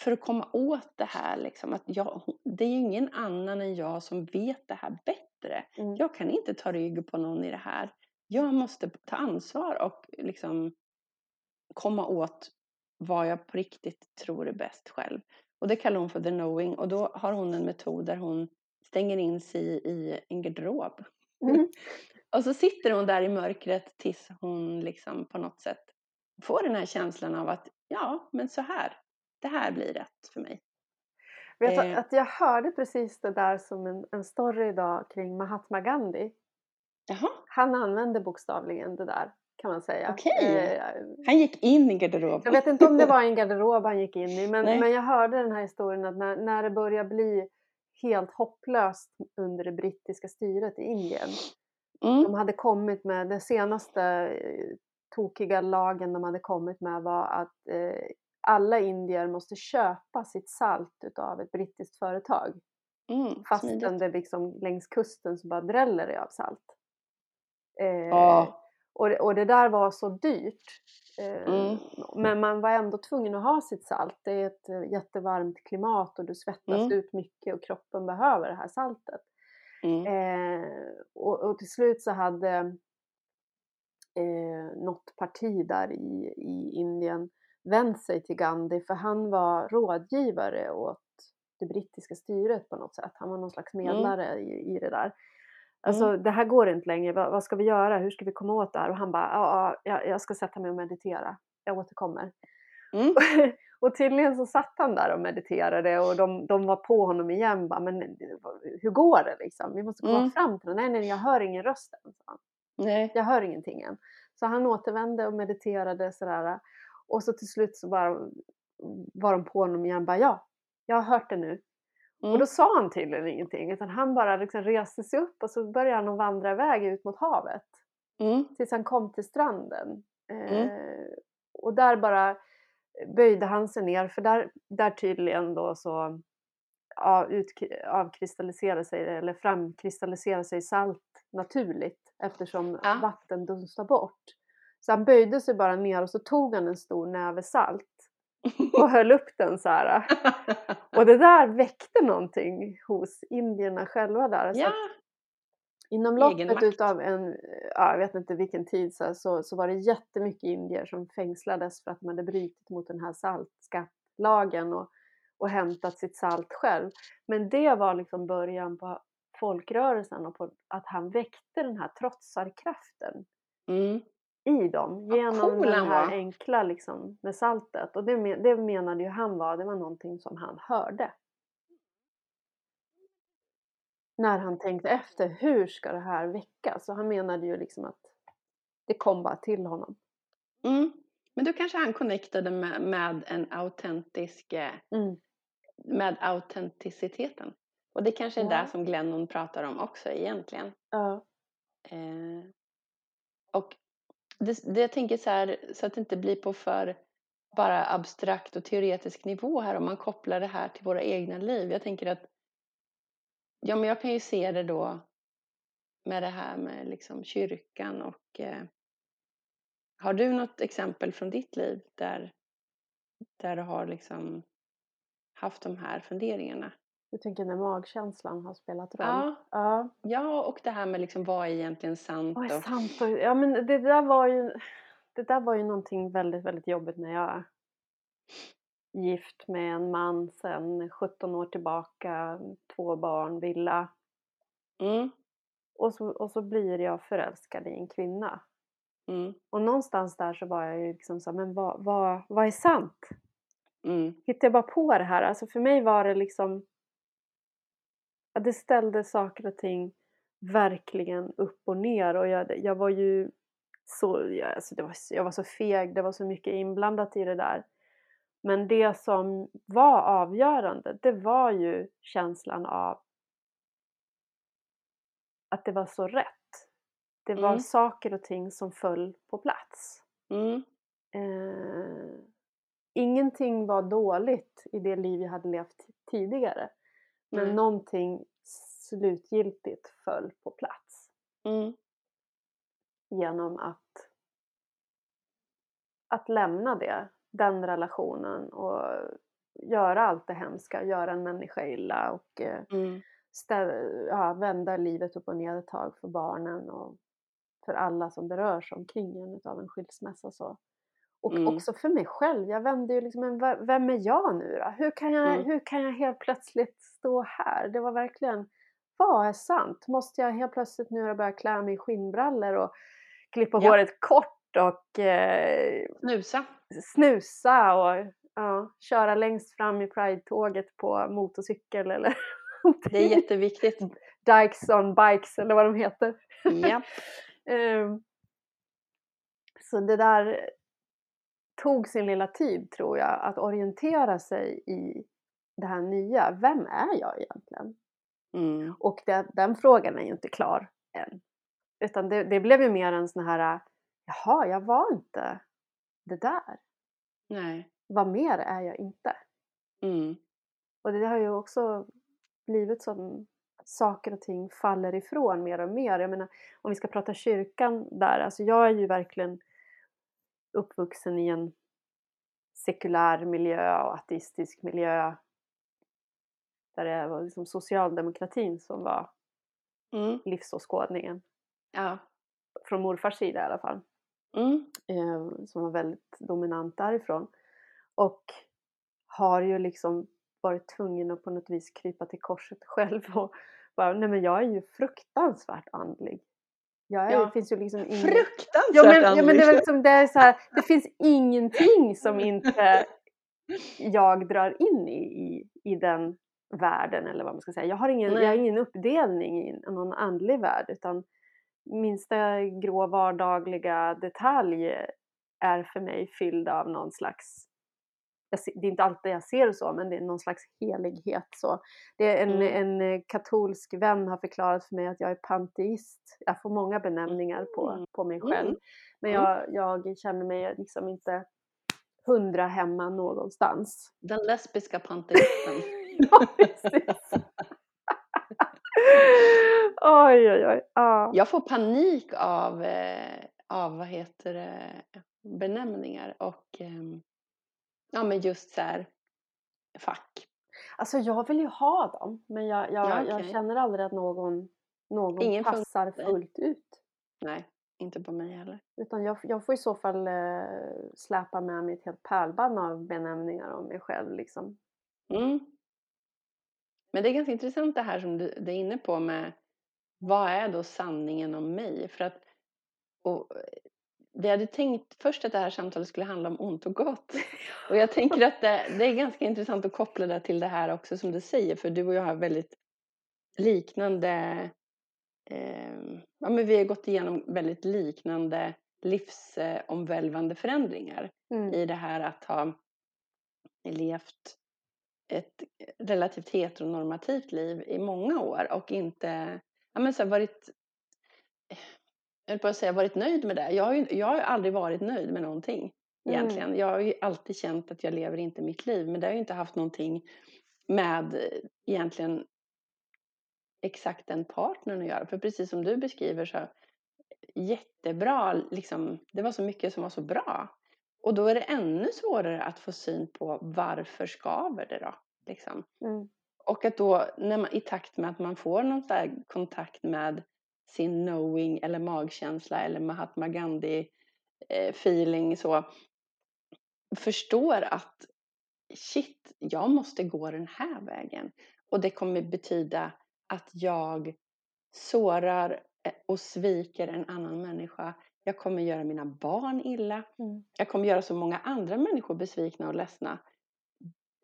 för att komma åt det här liksom att jag, det är ju ingen annan än jag som vet det här bättre. Mm. Jag kan inte ta rygg på någon i det här. Jag måste ta ansvar och liksom komma åt vad jag på riktigt tror är bäst själv. Och det kallar hon för the knowing och då har hon en metod där hon stänger in sig i en garderob. Mm. Och så sitter hon där i mörkret tills hon liksom på något sätt får den här känslan av att ja, men så här, det här blir rätt för mig. Vet Eh. att jag hörde precis det där som en, en story idag kring Mahatma Gandhi. Jaha, Han använde bokstavligen det där kan man säga. Okej. Eh, han gick in i garderoben. jag vet inte om det var en garderob han gick in i men, Nej. men jag hörde den här historien att när, när det börjar bli helt hopplöst under det brittiska styret i Indien. Mm, De hade kommit med, den senaste eh, tokiga lagen de hade kommit med var att eh, alla indier måste köpa sitt salt utav ett brittiskt företag. mm, Fastän det liksom längs kusten så bara dräller det av salt. Eh, Ja. och, det, och det där var så dyrt. Eh, Mm. Men man var ändå tvungen att ha sitt salt. Det är ett eh, jättevarmt klimat och du svettas Mm. ut mycket och kroppen behöver det här saltet. Mm, Eh, och, och till slut så hade eh, något parti där i, i Indien vänt sig till Gandhi för han var rådgivare åt det brittiska styret på något sätt. Han var någon slags medlare i, i det där. Alltså det här går inte längre, vad, vad ska vi göra, hur ska vi komma åt det här? Och han bara, ja, ja, jag- jag ska sätta mig och meditera, jag återkommer. mm, Och tydligen så satt han där och mediterade och de, de var på honom igen. Bara, men hur går det liksom? Vi måste komma Mm. fram till det. Nej, nej, jag hör ingen röst än. nej. Jag hör ingenting än. Så han återvände och mediterade sådär. Och så till slut så bara var de på honom igen. Bara, ja, jag har hört det nu. Mm. Och då sa han tydligen ingenting. Utan han bara liksom reste sig upp och så började han att vandra iväg ut mot havet. Mm, Tills han kom till stranden. Mm. Eh, och där bara böjde han sig ner. För där, där tydligen då så ja, ut, sig eller framkristalliserade sig salt naturligt eftersom Ja. vatten dunstar bort. Så han böjde sig bara ner och så tog han en stor näve salt och höll upp den så här. Och det där väckte någonting hos indierna själva där. Så ja. Inom loppet utav en, ja, jag vet inte vilken tid så, så, så var det jättemycket indier som fängslades för att de hade brutit mot den här saltskattlagen och, och hämtat sitt salt själv. Men det var liksom början på folkrörelsen och på att han väckte den här trotsarkraften Mm, i dem genom cool den här enkla liksom med saltet. Och det, det menade ju han var, det var någonting som han hörde. När han tänkte efter, hur ska det här väckas? Så han menade ju liksom att det kom bara till honom. mm. Men då kanske han connectade med, med en autentisk, eh, Mm. med autenticiteten. Och det kanske är Ja. det som Glennon pratar om också egentligen. Ja. Eh, och det, det jag tänker så här, så att det inte blir på för bara abstrakt och teoretisk nivå här om man kopplar det här till våra egna liv. Jag tänker att ja, men jag kan ju se det då med det här med liksom kyrkan och eh, har du något exempel från ditt liv där, där du har liksom haft de här funderingarna? Du tänker när magkänslan har spelat roll? Ja, Ja. ja och det här med liksom vad är egentligen sant? Vad är och, sant? Och, ja men det där var ju det där var ju någonting väldigt, väldigt jobbigt när jag gift med en man sedan 17 år tillbaka, två barn, villa. Mm. Och så, och så blir jag förälskad i en kvinna. Mm. Och någonstans där så var jag ju liksom så men vad, vad, vad är sant? Mm. Hittar jag bara på det här? Alltså för mig var det liksom ja, det ställde saker och ting verkligen upp och ner och jag, jag var ju så, jag, alltså det var, jag var så feg, det var så mycket inblandat i det där. Men det som var avgörande, det var ju känslan av att det var så rätt. Det var Mm. saker och ting som föll på plats. Mm. Eh, ingenting var dåligt i det liv jag hade levt tidigare. Men Nej. någonting slutgiltigt föll på plats Mm. genom att, att lämna det, den relationen och göra allt det hemska, göra en människa illa och eh, Mm. stä- ja, vända livet upp och ner ett tag för barnen och för alla som berörs omkring en av en skilsmässa. Så. Och Mm. också för mig själv, jag vände ju liksom, vem är jag nu då? Hur kan jag, Mm. hur kan jag helt plötsligt stå här? Det var verkligen, vad är sant? Måste jag helt plötsligt nu börja klä mig i skinnbrallor och klippa Ja. håret kort och eh, Snusa. snusa och ja, köra längst fram i Pride-tåget på motorcykel eller Det är jätteviktigt. Dykes on bikes eller vad de heter. Ja. Ehm, Så det där tog sin lilla tid tror jag att orientera sig i det här nya. Vem är jag egentligen? Mm. Och det, den frågan är ju inte klar än. Utan det, det blev ju mer en sån här, jaha, jag var inte det där. Nej. Vad mer är jag inte? Mm. Och det har ju också blivit som saker och ting faller ifrån mer och mer. Jag menar, om vi ska prata kyrkan där, alltså jag är ju verkligen uppvuxen i en sekulär miljö och ateistisk miljö. Där det var liksom socialdemokratin som var Mm. livsåskådningen. Ja. Från morfars sida i alla fall. Mm. eh, som var väldigt dominant därifrån. Och har ju liksom varit tvungen att på något vis krypa till korset själv och bara, nej men jag är ju fruktansvärt andlig. Jag är, Ja. det finns ju liksom ingen... Fruktansvärt Ja men, ja, men det, är andlig. liksom, det är så här, det finns ingenting som inte jag drar in i, i, i den världen eller vad man ska säga. Jag har ingen, Nej. jag har ingen uppdelning i någon andlig värld utan minsta grå vardagliga detalj är för mig fylld av någon slags det är inte alltid jag ser det så, men det är någon slags helighet. Så. Det är en, Mm. en eh, katolsk vän har förklarat för mig att jag är panteist. Jag får många benämningar på, Mm. på mig Mm. själv. Men Mm. jag, jag känner mig liksom inte hundra hemma någonstans. Den lesbiska panteisten. ja, precis. oj, oj, oj. Ja. Jag får panik av, eh, av vad heter det, benämningar och ehm, ja men just så här fack. Alltså jag vill ju ha dem, men jag, jag, Ja, jag okej. känner aldrig att någon, någon Ingen passar fullt ut. Nej, inte på mig heller. Utan jag, jag får i så fall eh, släpa med mig ett helt pärlband av benämningar om mig själv. Liksom. Mm. Men det är ganska intressant det här som du, du är inne på med vad är då sanningen om mig? För att och, vi hade tänkt först att det här samtalet skulle handla om ont och gott. Och jag tänker att det, det är ganska intressant att koppla det till det här också som du säger. För du och jag har väldigt liknande, eh, ja men vi har gått igenom väldigt liknande livsomvälvande förändringar Mm. i det här att ha levt ett relativt heteronormativt liv i många år och inte ja, men så här, varit jag på att säga varit nöjd med det. Jag har ju jag har aldrig varit nöjd med någonting Mm. egentligen. Jag har ju alltid känt att jag lever inte mitt liv men det har ju inte haft någonting med egentligen exakt den partnern att göra. För precis som du beskriver så jättebra, liksom, det var så mycket som var så bra. Och då är det ännu svårare att få syn på varför skaver det då? Liksom. Mm. Och att då när man, i takt med att man får någon så kontakt med sin knowing eller magkänsla eller Mahatma Gandhi eh, feeling så förstår att shit, jag måste gå den här vägen. Och det kommer betyda att jag sårar eh, och sviker en annan människa. Jag kommer göra mina barn illa. Mm. Jag kommer göra så många andra människor besvikna och ledsna.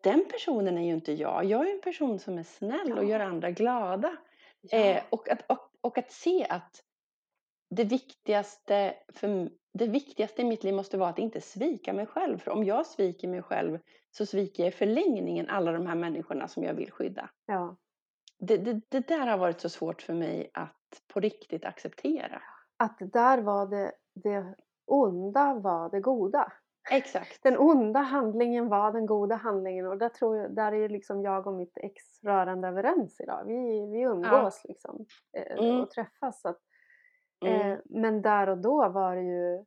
Den personen är ju inte jag. Jag är en person som är snäll och gör andra glada. Ja. Eh, och, att, och, och att se att det viktigaste, för, det viktigaste i mitt liv måste vara att inte svika mig själv. För om jag sviker mig själv så sviker jag i förlängningen alla de här människorna som jag vill skydda. ja. Det, det, det där har varit så svårt för mig att på riktigt acceptera. Att där var det, det onda var det goda. Exakt. Den onda handlingen var den goda handlingen och där tror jag, där är liksom jag och mitt ex rörande överens idag. Vi, vi umgås liksom eh, Mm. och träffas. Så att, Mm. eh, men där och då var det ju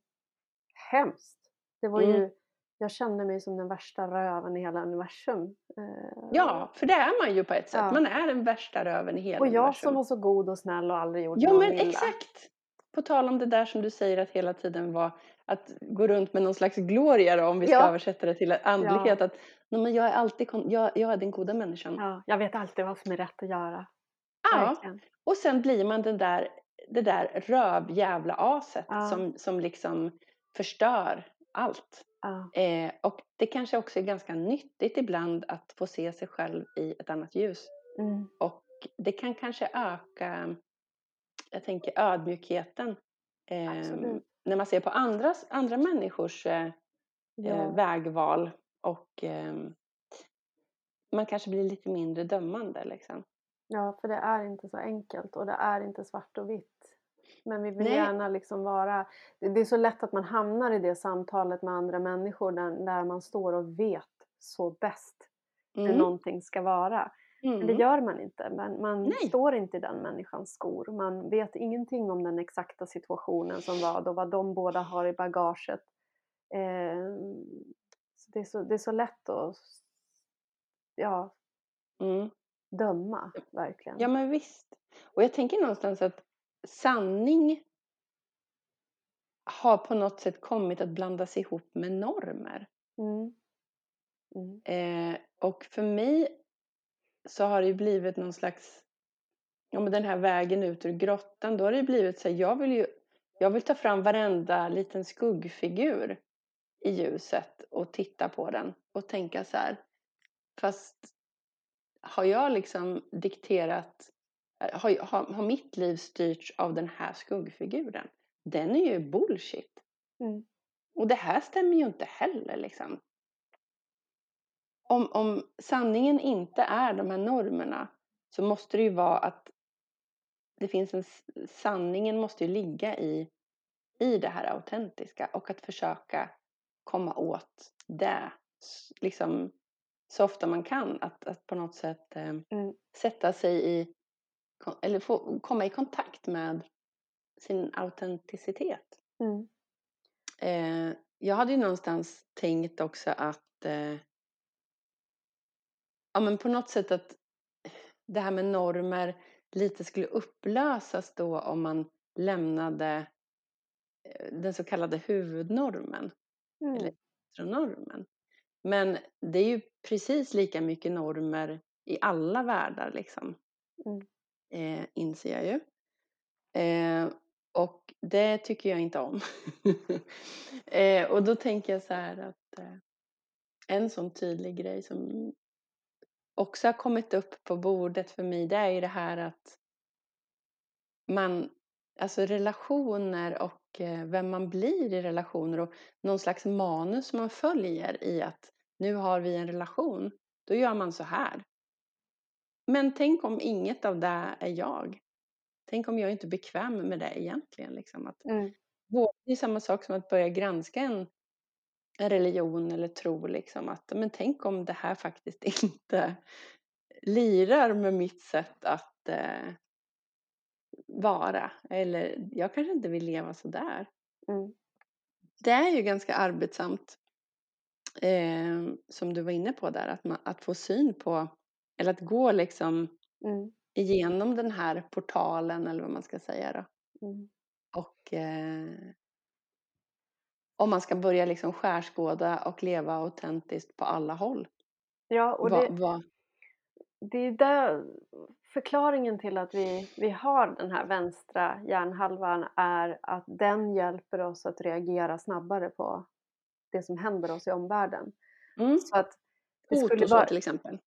hemskt. Det var ju, Mm. jag kände mig som den värsta röven i hela universum. Eh, Ja, för det är man ju på ett sätt. Ja. Man är den värsta röven i hela och jag universum. som var så god och snäll och aldrig gjorde Ja någon men illa. exakt! På tal om det där som du säger att hela tiden var att gå runt med någon slags gloria då, om vi ska Ja. översätta det till andlighet. Att nej, men jag är alltid jag, jag är den goda människan. Ja, jag vet alltid vad som är rätt att göra. Ja. Och sen blir man den där, det där rövjävla aset Ja. som, som liksom förstör allt. Ja. Eh, och det kanske också är ganska nyttigt ibland att få se sig själv i ett annat ljus. Mm. Och det kan kanske öka, jag tänker ödmjukheten. Eh, Absolut. När man ser på andras, andra människors eh, Ja. eh, vägval. Och eh, man kanske blir lite mindre dömande liksom. Ja, för det är inte så enkelt och det är inte svart och vitt. Men vi vill Nej. gärna liksom vara... Det det är så lätt att man hamnar i det samtalet med andra människor där, där man står och vet så bäst hur Mm. någonting ska vara. Men det Mm. gör man inte. Man, man Nej. står inte i den människans skor. Man vet ingenting om den exakta situationen som var och vad de båda har i bagaget. Eh, så det, är så, det är så lätt att ja, Mm. döma, verkligen. Ja men visst. Och jag tänker någonstans att sanning har på något sätt kommit att blandas ihop med normer. Mm. Mm. Eh, och för mig så har det ju blivit någon slags, ja men den här vägen ut ur grottan, då har det blivit så här, jag vill ju, jag vill ta fram varenda liten skuggfigur i ljuset och titta på den och tänka så här, fast har jag liksom dikterat, eh, har, har, har mitt liv styrts av den här skuggfiguren? Den är ju bullshit. Mm. Och det här stämmer ju inte heller liksom. Om, om sanningen inte är de här normerna så måste det ju vara att det finns en, sanningen måste ju ligga i, i det här autentiska och att försöka komma åt det liksom så ofta man kan. Att, att på något sätt eh, Mm. sätta sig i, eller få komma i kontakt med sin autenticitet. Mm. Eh, jag hade ju någonstans tänkt också att eh, ja, men på något sätt att det här med normer lite skulle upplösas då om man lämnade eh, den så kallade huvudnormen, Mm. Eller- normen. Men det är ju precis lika mycket normer i alla världar liksom. Mm. Eh, inser jag ju. Eh, och det tycker jag inte om. eh, och då tänker jag så här att eh, en sån tydlig grej som också har kommit upp på bordet för mig det är ju det här att man, alltså relationer och eh, vem man blir i relationer och någon slags manus man följer i att nu har vi en relation, då gör man så här. Men tänk om inget av det är jag. Tänk om jag inte är bekväm med det egentligen. Liksom. Att Mm. det är samma sak som att börja granska en, en religion eller tro. Liksom, att, men tänk om det här faktiskt inte lirar med mitt sätt att eh, vara. Eller jag kanske inte vill leva så där. Mm. Det är ju ganska arbetsamt. Eh, som du var inne på där. Att, man, att få syn på. Eller att gå liksom Mm. igenom den här portalen. Eller vad man ska säga då. Mm. Och eh, om man ska börja liksom skärskåda och leva autentiskt på alla håll. Ja, och det, va, det är där förklaringen till att vi, vi har den här vänstra hjärnhalvan är att den hjälper oss att reagera snabbare på det som händer oss i omvärlden. Mm. Så att det Hot skulle vara, till exempel.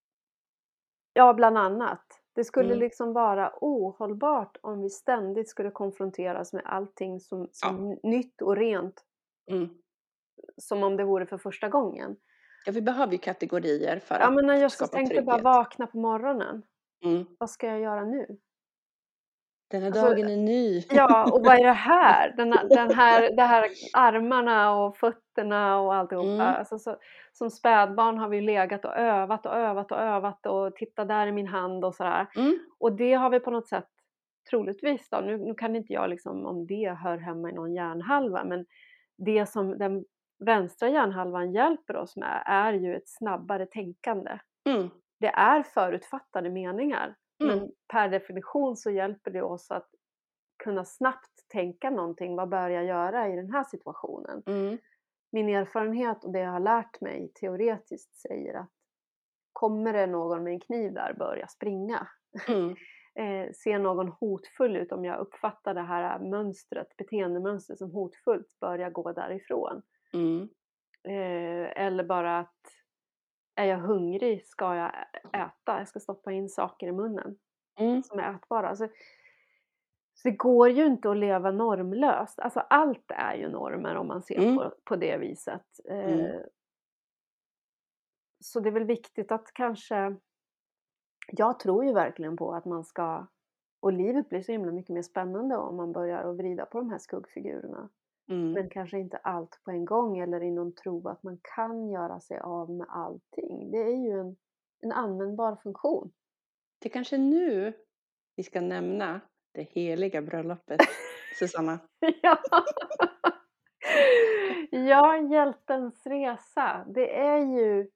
ja, bland annat. Det skulle Mm. liksom vara ohållbart om vi ständigt skulle konfronteras med allting som, som nytt och rent, Mm. som om det vore för första gången. Ja, vi behöver ju kategorier för Ja, att men jag skapa tänkte bara vakna på morgonen. Mm. Vad ska jag göra nu? Den här Alltså, dagen är ny. Ja, och vad är det här? Den, här- den här, det här armarna och fötterna och alltihopa. Mm. Alltså, så, som spädbarn har vi legat och övat och övat och övat och titta där i min hand och sådär. Mm. Och det har vi på något sätt, troligtvis då, nu, nu kan inte jag liksom om det hör hemma i någon hjärnhalva, men det som den vänstra hjärnhalvan hjälper oss med är ju ett snabbare tänkande. Mm. Det är förutfattade meningar, Mm. men per definition så hjälper det oss att kunna snabbt tänka någonting. Vad bör jag göra i den här situationen? Mm. Min erfarenhet och det jag har lärt mig teoretiskt säger att kommer det någon med en kniv där bör jag springa. Mm. Eh, ser någon hotfull ut, om jag uppfattar det här mönstret, beteendemönstret som hotfullt, bör jag gå därifrån. Mm. Eh, eller bara att är jag hungrig ska jag äta, jag ska stoppa in saker i munnen Mm. som är ätbara. Alltså, så det går ju inte att leva normlöst. Alltså allt är ju normer om man ser Mm. på, på det viset. Eh, Mm. Så det är väl viktigt att kanske... Jag tror ju verkligen på att man ska... Och livet blir så himla mycket mer spännande om man börjar att vrida på de här skuggfigurerna. Mm. Men kanske inte allt på en gång eller i någon tro att man kan göra sig av med allting. Det är ju en, en användbar funktion. Det är kanske nu vi ska nämna det heliga bröllopet, Susanna. ja. ja, hjältens resa. Det är ju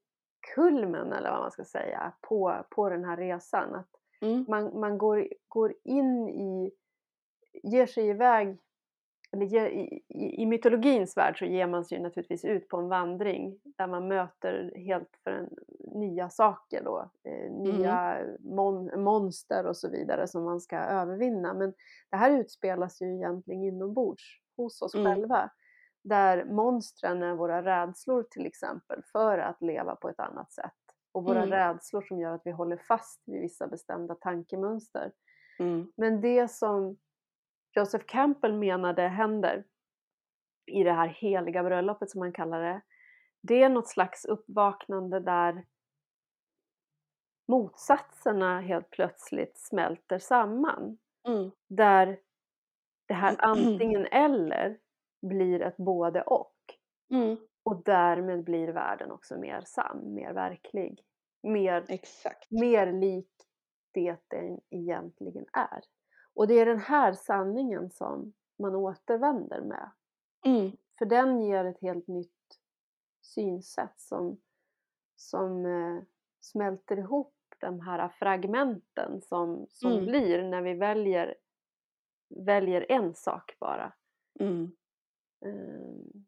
kulmen, eller vad man ska säga, på, på den här resan. Att Mm. man, man går, går in i, ger sig iväg, eller ger, i, i, i mytologins värld så ger man sig naturligtvis ut på en vandring där man möter helt för en, nya saker då, eh, nya mon, monster och så vidare som man ska övervinna. Men det här utspelas ju egentligen inombords hos oss Mm. själva. Där monstren är våra rädslor till exempel för att leva på ett annat sätt. Och våra Mm. rädslor som gör att vi håller fast vid vissa bestämda tankemönster. Mm. Men det som Joseph Campbell menade händer i det här heliga bröllopet som man kallar det. Det är något slags uppvaknande där motsatserna helt plötsligt smälter samman. Mm. Där det här antingen eller blir ett både och. Mm. Och därmed blir världen också mer sann, mer verklig. Mer, Exakt. mer lik det den egentligen är. Och det är den här sanningen som man återvänder med. Mm. För den ger ett helt nytt synsätt som, som eh, smälter ihop de här fragmenten som, som Mm. blir när vi väljer, väljer en sak bara. Mm. Ehm,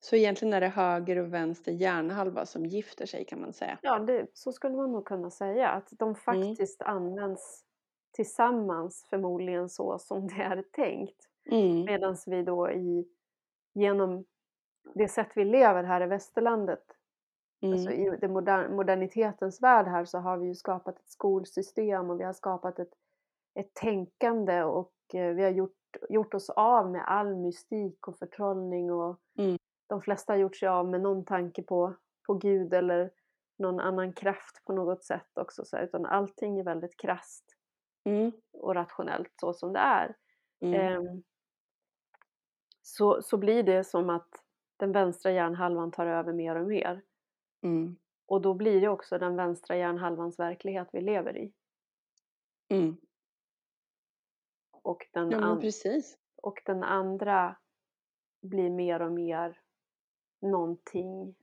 Så egentligen är det höger och vänster hjärnhalva som gifter sig kan man säga. Ja, det, så skulle man nog kunna säga. Att de faktiskt används tillsammans förmodligen så som det är tänkt. Mm. Medan vi då i, genom det sätt vi lever här i västerlandet, alltså Mm. i det moder, modernitetens värld här så har vi ju skapat ett skolsystem och vi har skapat ett, ett tänkande och eh, vi har gjort, gjort oss av med all mystik och förtrollning och Mm. de flesta har gjort sig av med någon tanke på, på Gud eller någon annan kraft på något sätt också. Så här, utan allting är väldigt krasst Mm. och rationellt så som det är. Mm. Ehm, så, så blir det som att den vänstra hjärnhalvan tar över mer och mer. Mm. Och då blir det också den vänstra hjärnhalvans verklighet vi lever i. Mm. Och den, Ja och den andra blir mer och mer någonting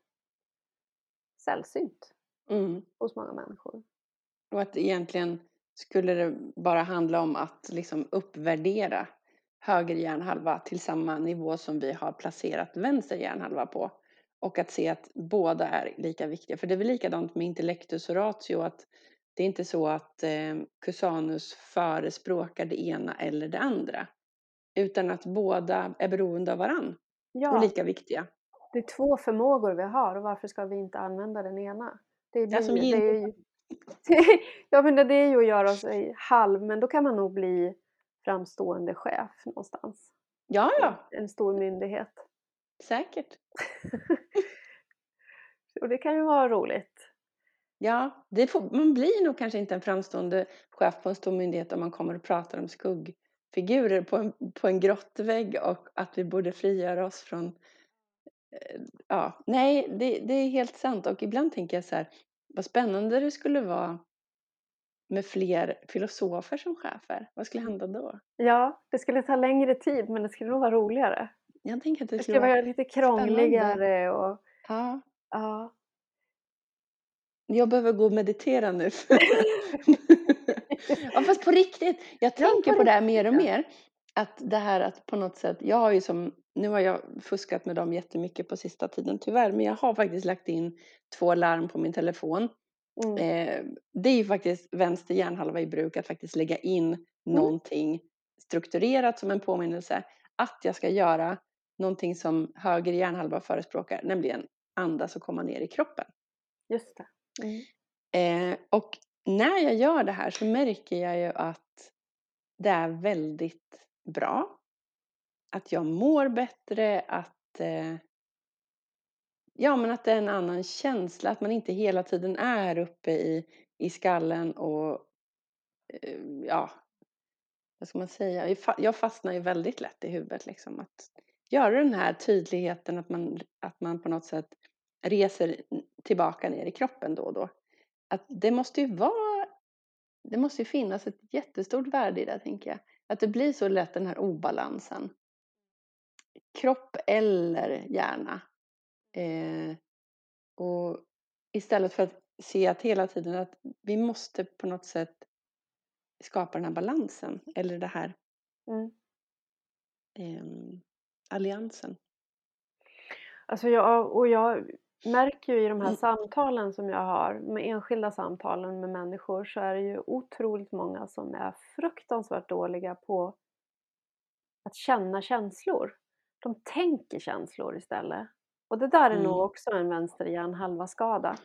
sällsynt Mm. hos många människor. Och att egentligen skulle det bara handla om att liksom uppvärdera höger hjärnhalva till samma nivå som vi har placerat vänster hjärnhalva på. Och att se att båda är lika viktiga. För det är väl likadant med intellektus och ratio att det är inte så att eh, Cusanus förespråkar det ena eller det andra. Utan att båda är beroende av varann ja. och lika viktiga. Det är två förmågor vi har och varför ska vi inte använda den ena? Det Ja, som det yin- är ju, jag menar, det är ju att göra sig halv, men då kan man nog bli framstående chef någonstans. Ja, ja, En stor myndighet. säkert. Och det kan ju vara roligt. Ja, det får, man blir nog kanske inte en framstående chef på en stor myndighet om man kommer och pratar om skuggfigurer på en, på en grottvägg och att vi borde frigöra oss från... eh, Ja, nej, det, det är helt sant. Och ibland tänker jag så här, vad spännande det skulle vara med fler filosofer som chefer. Vad skulle hända då? Ja, det skulle ta längre tid, men det skulle nog vara roligare. Jag tänker att det Det skulle vara... vara lite krångligare och Ja, ja. Jag behöver gå och meditera nu. ja, fast på riktigt. Jag Ja, tänker på på det här mer och mer. Att det här att på något sätt, jag har ju som, nu har jag fuskat med dem jättemycket på sista tiden tyvärr, men jag har faktiskt lagt in två larm på min telefon. Mm. Eh, det är ju faktiskt vänster hjärnhalva i bruk att faktiskt lägga in Mm. någonting strukturerat som en påminnelse att jag ska göra någonting som höger hjärnhalva förespråkar, nämligen andas och komma ner i kroppen. Just det. Mm. Eh, och när jag gör det här så märker jag ju att det är väldigt bra. Att jag mår bättre, att, eh, ja, men att det är en annan känsla, att man inte hela tiden är uppe i, i skallen och eh, ja, vad ska man säga? Jag Jag fastnar ju väldigt lätt i huvudet liksom. Att göra den här tydligheten att man, att man på något sätt reser tillbaka ner i kroppen då och då. Att det måste ju vara, det måste ju finnas ett jättestort värde i det tänker jag. Att det blir så lätt den här obalansen. Kropp eller hjärna. Eh, och istället för att se att hela tiden att vi måste på något sätt skapa den här balansen eller det här Mm. eh, alliansen. Alltså jag, och jag märker ju i de här Mm. samtalen som jag har, med enskilda samtalen med människor, så är det ju otroligt många som är fruktansvärt dåliga på att känna känslor. De tänker känslor istället. Och det där är nog Mm. också en vänster hjärnhalva skada.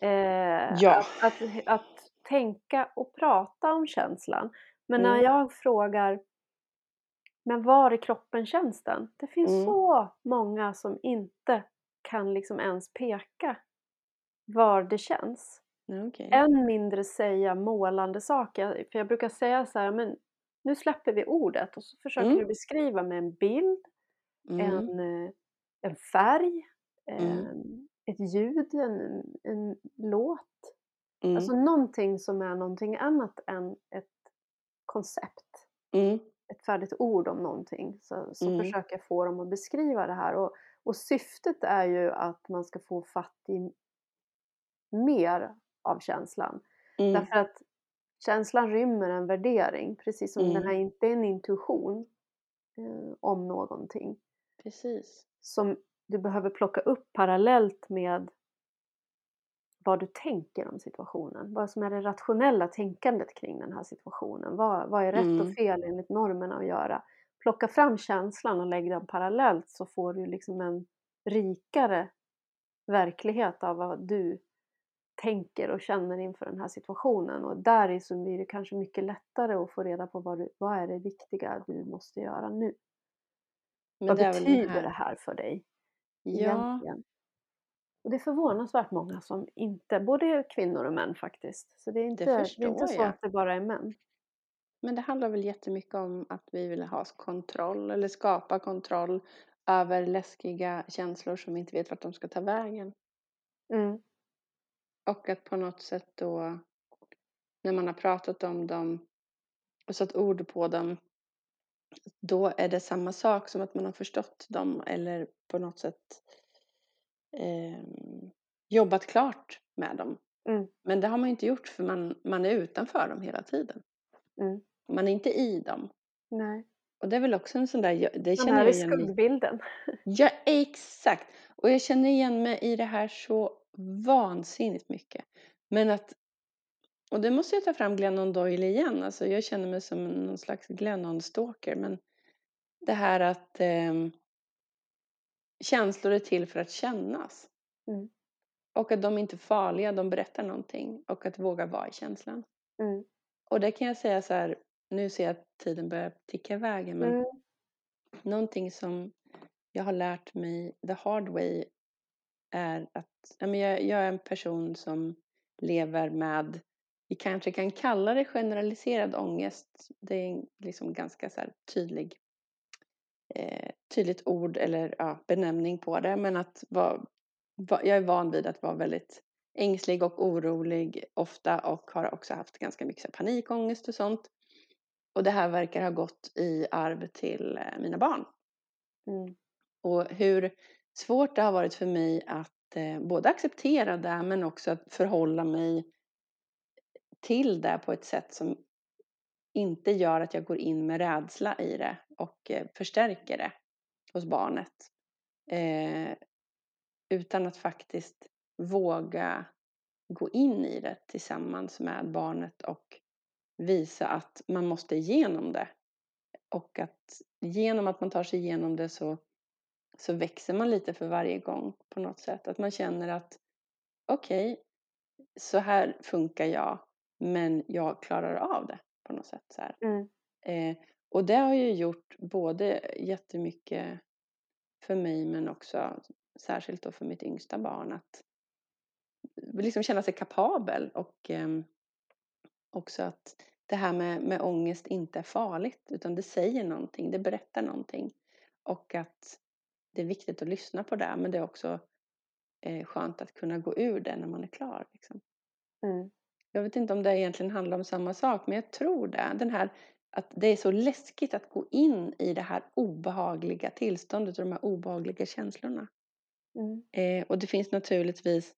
Eh, Ja. att, att, att tänka och prata om känslan. Men när Mm. jag frågar men var i kroppen känns den? Det finns Mm. så många som inte kan liksom ens peka var det känns. Okej. Än mindre säga målande saker. För jag brukar säga så här, men nu släpper vi ordet och så försöker Mm. du beskriva med en bild, Mm. en, eh, en färg, Mm. en, ett ljud, en, en låt. Mm. Alltså någonting som är någonting annat än ett koncept. Mm. ett färdigt ord om någonting så, så Mm. försöker jag få dem att beskriva det här. Och, och syftet är ju att man ska få fatt i mer av känslan. Mm. Därför att känslan rymmer en värdering, precis som den Mm. här inte är en intuition eh, om någonting. Precis. Som du behöver plocka upp parallellt med vad du tänker om situationen. Vad som är det rationella tänkandet kring den här situationen. Vad, vad är rätt Mm. och fel enligt normerna att göra? Plocka fram känslan och lägg den parallellt så får du liksom en rikare verklighet av vad du tänker och känner inför den här situationen. Och där i så blir det kanske mycket lättare att få reda på vad, du, vad är det viktiga du måste göra nu. Men vad det betyder här- det här för dig? Ja, egentligen. Och det är förvånansvärt många som inte, både kvinnor och män faktiskt. Så det är inte, det är inte så jag. att det bara är män. Men det handlar väl jättemycket om att vi vill ha kontroll eller skapa kontroll över läskiga känslor som vi inte vet vart de ska ta vägen. Mm. Och att på något sätt då, när man har pratat om dem och satt ord på dem, då är det samma sak som att man har förstått dem eller på något sätt eh, jobbat klart med dem. Mm. Men det har man inte gjort för man, man är utanför dem hela tiden. Mm. Man är inte i dem. Nej. Och det är väl också en sån där, det känner jag är mig skuggbilden. Ja, exakt. Och jag känner igen mig i det här så vansinnigt mycket. Men att och det måste jag ta fram Glennon Doyle igen. Alltså jag känner mig som någon slags Glennon-stalker. Men det här att eh, känslor är till för att kännas. Mm. Och att de inte är farliga, de berättar någonting. Och att våga vara i känslan. Mm. Och det kan jag säga så här, nu ser jag att tiden börjar ticka iväg. Men Mm. någonting som jag har lärt mig the hard way är att jag, jag är en person som lever med, vi kanske kan kalla det generaliserad ångest. Det är liksom ganska så här tydlig, eh, tydligt ord eller ja, benämning på det. Men att vara, va, jag är van vid att vara väldigt ängslig och orolig ofta och har också haft ganska mycket panikångest och sånt. Och det här verkar ha gått i arv till eh, mina barn. Mm. Och hur svårt det har varit för mig att eh, både acceptera det men också att förhålla mig till det på ett sätt som inte gör att jag går in med rädsla i det och eh, förstärker det hos barnet. Eh, utan att faktiskt våga gå in i det tillsammans med barnet och visa att man måste igenom det. Och att genom att man tar sig igenom det så, så växer man lite för varje gång på något sätt. Att man känner att okej, okay, så här funkar jag men jag klarar av det på något sätt. Så mm. eh, och det har ju gjort både jättemycket för mig men också särskilt då för mitt yngsta barn att liksom känna sig kapabel och eh, också att det här med, med ångest inte är farligt utan det säger någonting, det berättar någonting. Och att det är viktigt att lyssna på det men det är också eh, skönt att kunna gå ur det när man är klar. Liksom. Mm. Jag vet inte om det egentligen handlar om samma sak men jag tror det. Den här, att det är så läskigt att gå in i det här obehagliga tillståndet och de här obehagliga känslorna. Mm. Eh, och det finns naturligtvis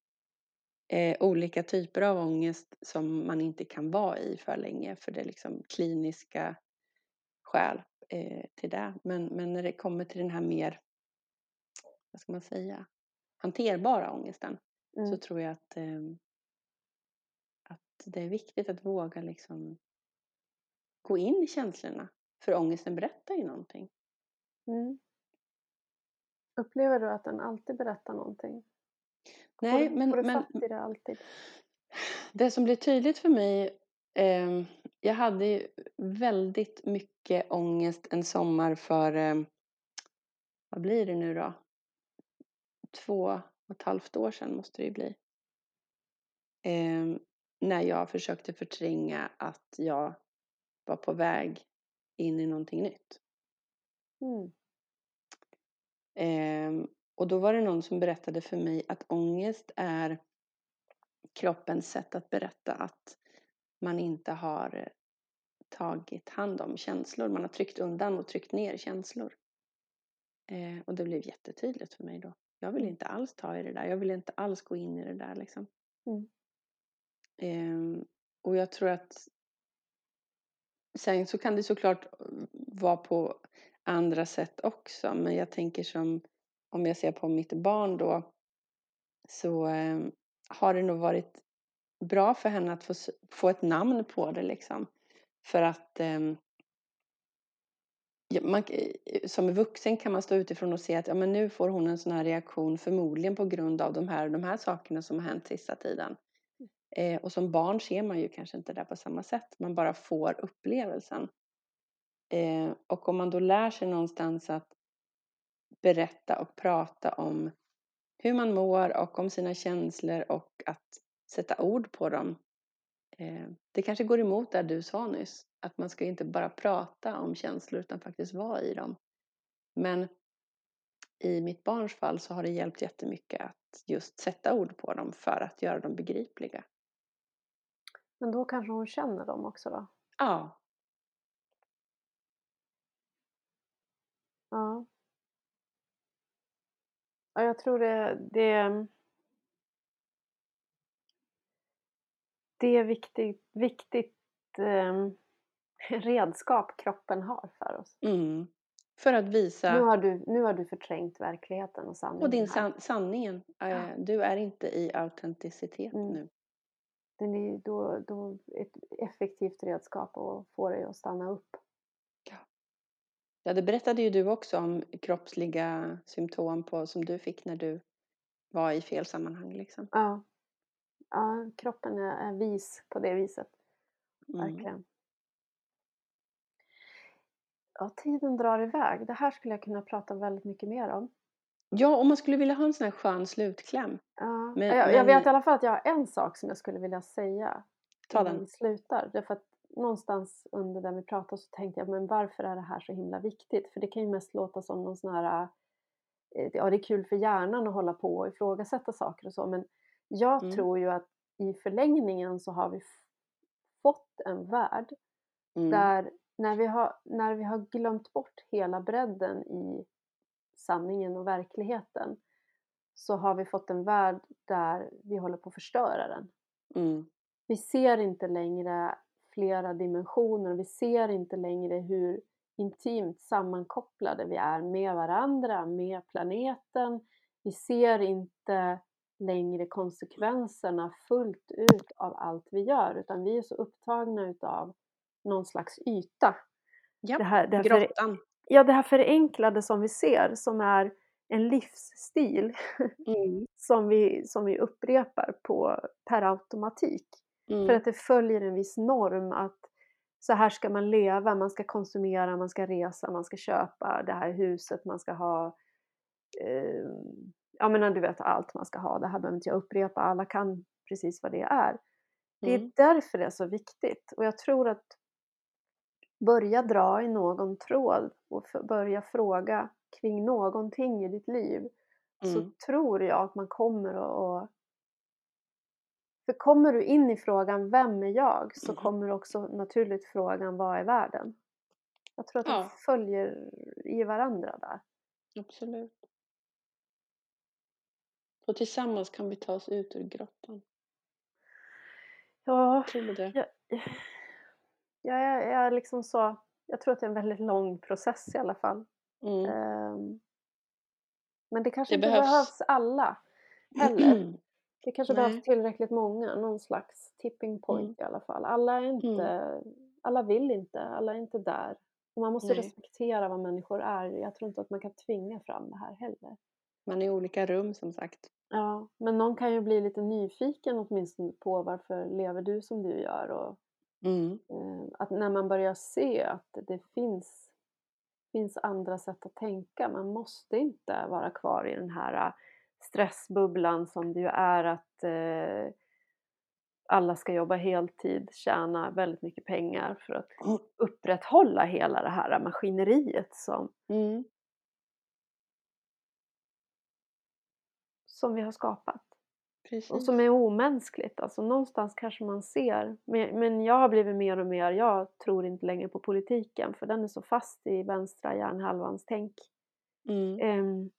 eh, olika typer av ångest som man inte kan vara i för länge för det är liksom kliniska skäl eh, till det. Men, men när det kommer till den här mer, vad ska man säga, hanterbara ångesten Mm. så tror jag att, eh, att det är viktigt att våga liksom gå in i känslorna. För ångesten berättar ju någonting. Mm. Upplever du att den alltid berättar någonting? Nej, men, du men i det alltid? det som blir tydligt för mig eh, jag hade ju väldigt mycket ångest en sommar för, eh, vad blir det nu då? Två och ett halvt år sedan måste det ju bli. Eh, när jag försökte förtränga att jag var på väg in i någonting nytt. Mm. Eh, och då var det någon som berättade för mig att ångest är kroppens sätt att berätta att man inte har tagit hand om känslor. Man har tryckt undan och tryckt ner känslor. Eh, och det blev jättetydligt för mig då. Jag vill Mm. inte alls ta i det där. Jag vill inte alls gå in i det där liksom. Mm. Eh, och jag tror att sen så kan det såklart vara på andra sätt också. Men jag tänker som om jag ser på mitt barn då så eh, har det nog varit bra för henne att få, få ett namn på det liksom. För att eh, man, som vuxen kan man stå utifrån och se att ja, men nu får hon en sån här reaktion förmodligen på grund av de här, de här sakerna som har hänt sista tiden. Eh, och som barn ser man ju kanske inte det på samma sätt. Man bara får upplevelsen. Eh, och om man då lär sig någonstans att berätta och prata om hur man mår och om sina känslor och att sätta ord på dem. Eh, det kanske går emot det du sa nyss. Att man ska inte bara prata om känslor utan faktiskt vara i dem. Men i mitt barns fall så har det hjälpt jättemycket att just sätta ord på dem för att göra dem begripliga. Men då kanske hon känner dem också då? Ja. Ja. Ja, jag tror det, det det är viktigt, viktigt eh, redskap kroppen har för oss. Mm. För att visa... Nu har du, nu har du förträngt verkligheten och sanningen. Och din san sanningen. Eh, du är inte i autenticitet Mm. nu. den är då, då ett effektivt redskap att få dig att stanna upp. Ja, det berättade ju du också om kroppsliga symptom på, som du fick när du var i fel sammanhang. Liksom. Ja. ja, kroppen är, vis på det viset. Mm. Verkligen. Ja, tiden drar iväg. Det här skulle jag kunna prata väldigt mycket mer om. Ja, om man skulle vilja ha en sån här skön slutkläm. Ja. Men- jag, jag men- vet i alla fall att jag har en sak som jag skulle vilja säga. Ta den. vi slutar. Därför att någonstans under där vi pratade så tänkte jag, men varför är det här så himla viktigt? För det kan ju mest låta som någon sån här, eh, ja det är kul för hjärnan att hålla på och ifrågasätta saker och så, men jag Mm. tror ju att i förlängningen så har vi fått en värld Mm. där när vi, har, när vi har glömt bort hela bredden i sanningen och verkligheten så har vi fått en värld där vi håller på att förstöra den. Mm. Vi ser inte längre flera dimensioner, vi ser inte längre hur intimt sammankopplade vi är med varandra, med planeten. Vi ser inte längre konsekvenserna fullt ut av allt vi gör utan vi är så upptagna utav någon slags yta. Ja, Det här, det här för, grottan. ja, det här förenklade som vi ser som är en livsstil Mm. som vi, som vi upprepar på, per automatik. Mm. För att det följer en viss norm att så här ska man leva, man ska konsumera, man ska resa, man ska köpa det här huset, man ska ha eh, Ja men du vet allt man ska ha, det här behöver inte jag upprepa, alla kan precis vad det är. Det är Mm. därför det är så viktigt och jag tror att börja dra i någon tråd och börja fråga kring någonting i ditt liv så Mm. tror jag att man kommer att... att- För kommer du in i frågan vem är jag så Mm. kommer också naturligt frågan vad är världen? Jag tror att de Ja. följer i varandra där. Absolut. Och tillsammans kan vi ta oss ut ur grottan. Ja, Tror du det? jag, jag, är- jag är liksom så... Jag tror att det är en väldigt lång process i alla fall. Mm. Ehm, Men det kanske Det inte behövs. behövs alla heller. Det kanske Nej. behövs tillräckligt många, någon slags tipping point Mm. i alla fall. Alla är inte, alla vill inte, alla är inte där. Och man måste Nej. respektera vad människor är. Jag tror inte att man kan tvinga fram det här heller. Man är i olika rum som sagt. Ja, men någon kan ju bli lite nyfiken åtminstone på varför lever du som du gör och Mm. eh, att när man börjar se att det finns, finns andra sätt att tänka. Man måste inte vara kvar i den här stressbubblan som det ju är att eh, alla ska jobba heltid, tjäna väldigt mycket pengar för att upprätthålla hela det här maskineriet som, Mm. som vi har skapat. Precis. Och som är omänskligt. Alltså någonstans kanske man ser. Men, jag har blivit mer och mer, jag tror inte längre på politiken för den är så fast i vänstra hjärnhalvans tänk. Mm. Ehm,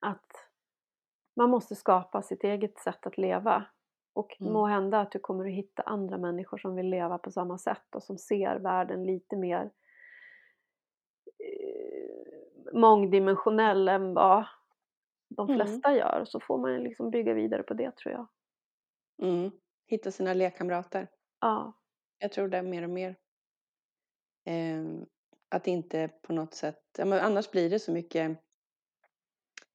att man måste skapa sitt eget sätt att leva. Och Mm. må hända att du kommer att hitta andra människor som vill leva på samma sätt och som ser världen lite mer eh, mångdimensionell än vad de Mm. flesta gör. Så får man liksom bygga vidare på det tror jag. Mm. Hitta sina lekkamrater. Ja. Jag tror det mer och mer. Ehm, att inte på något sätt, ja, men annars blir det så mycket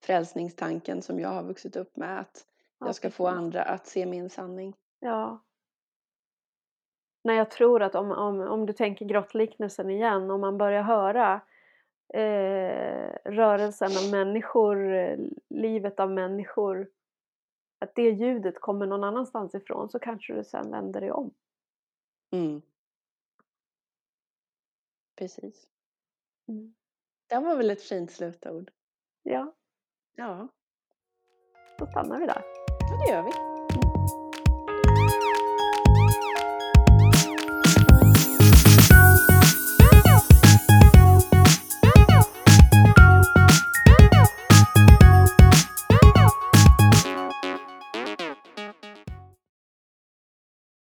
frälsningstanken som jag har vuxit upp med. Att Ja, jag ska få andra att se min sanning. Ja. Nej, jag tror att om, om, om du tänker grottliknelsen igen, om man börjar höra eh, rörelsen av människor, livet av människor, att det ljudet kommer någon annanstans ifrån så kanske du sen vänder dig om. Mm. Precis. Mm. Det var väl ett fint slutord. Ja, Ja, då stannar vi där. ja det gör vi.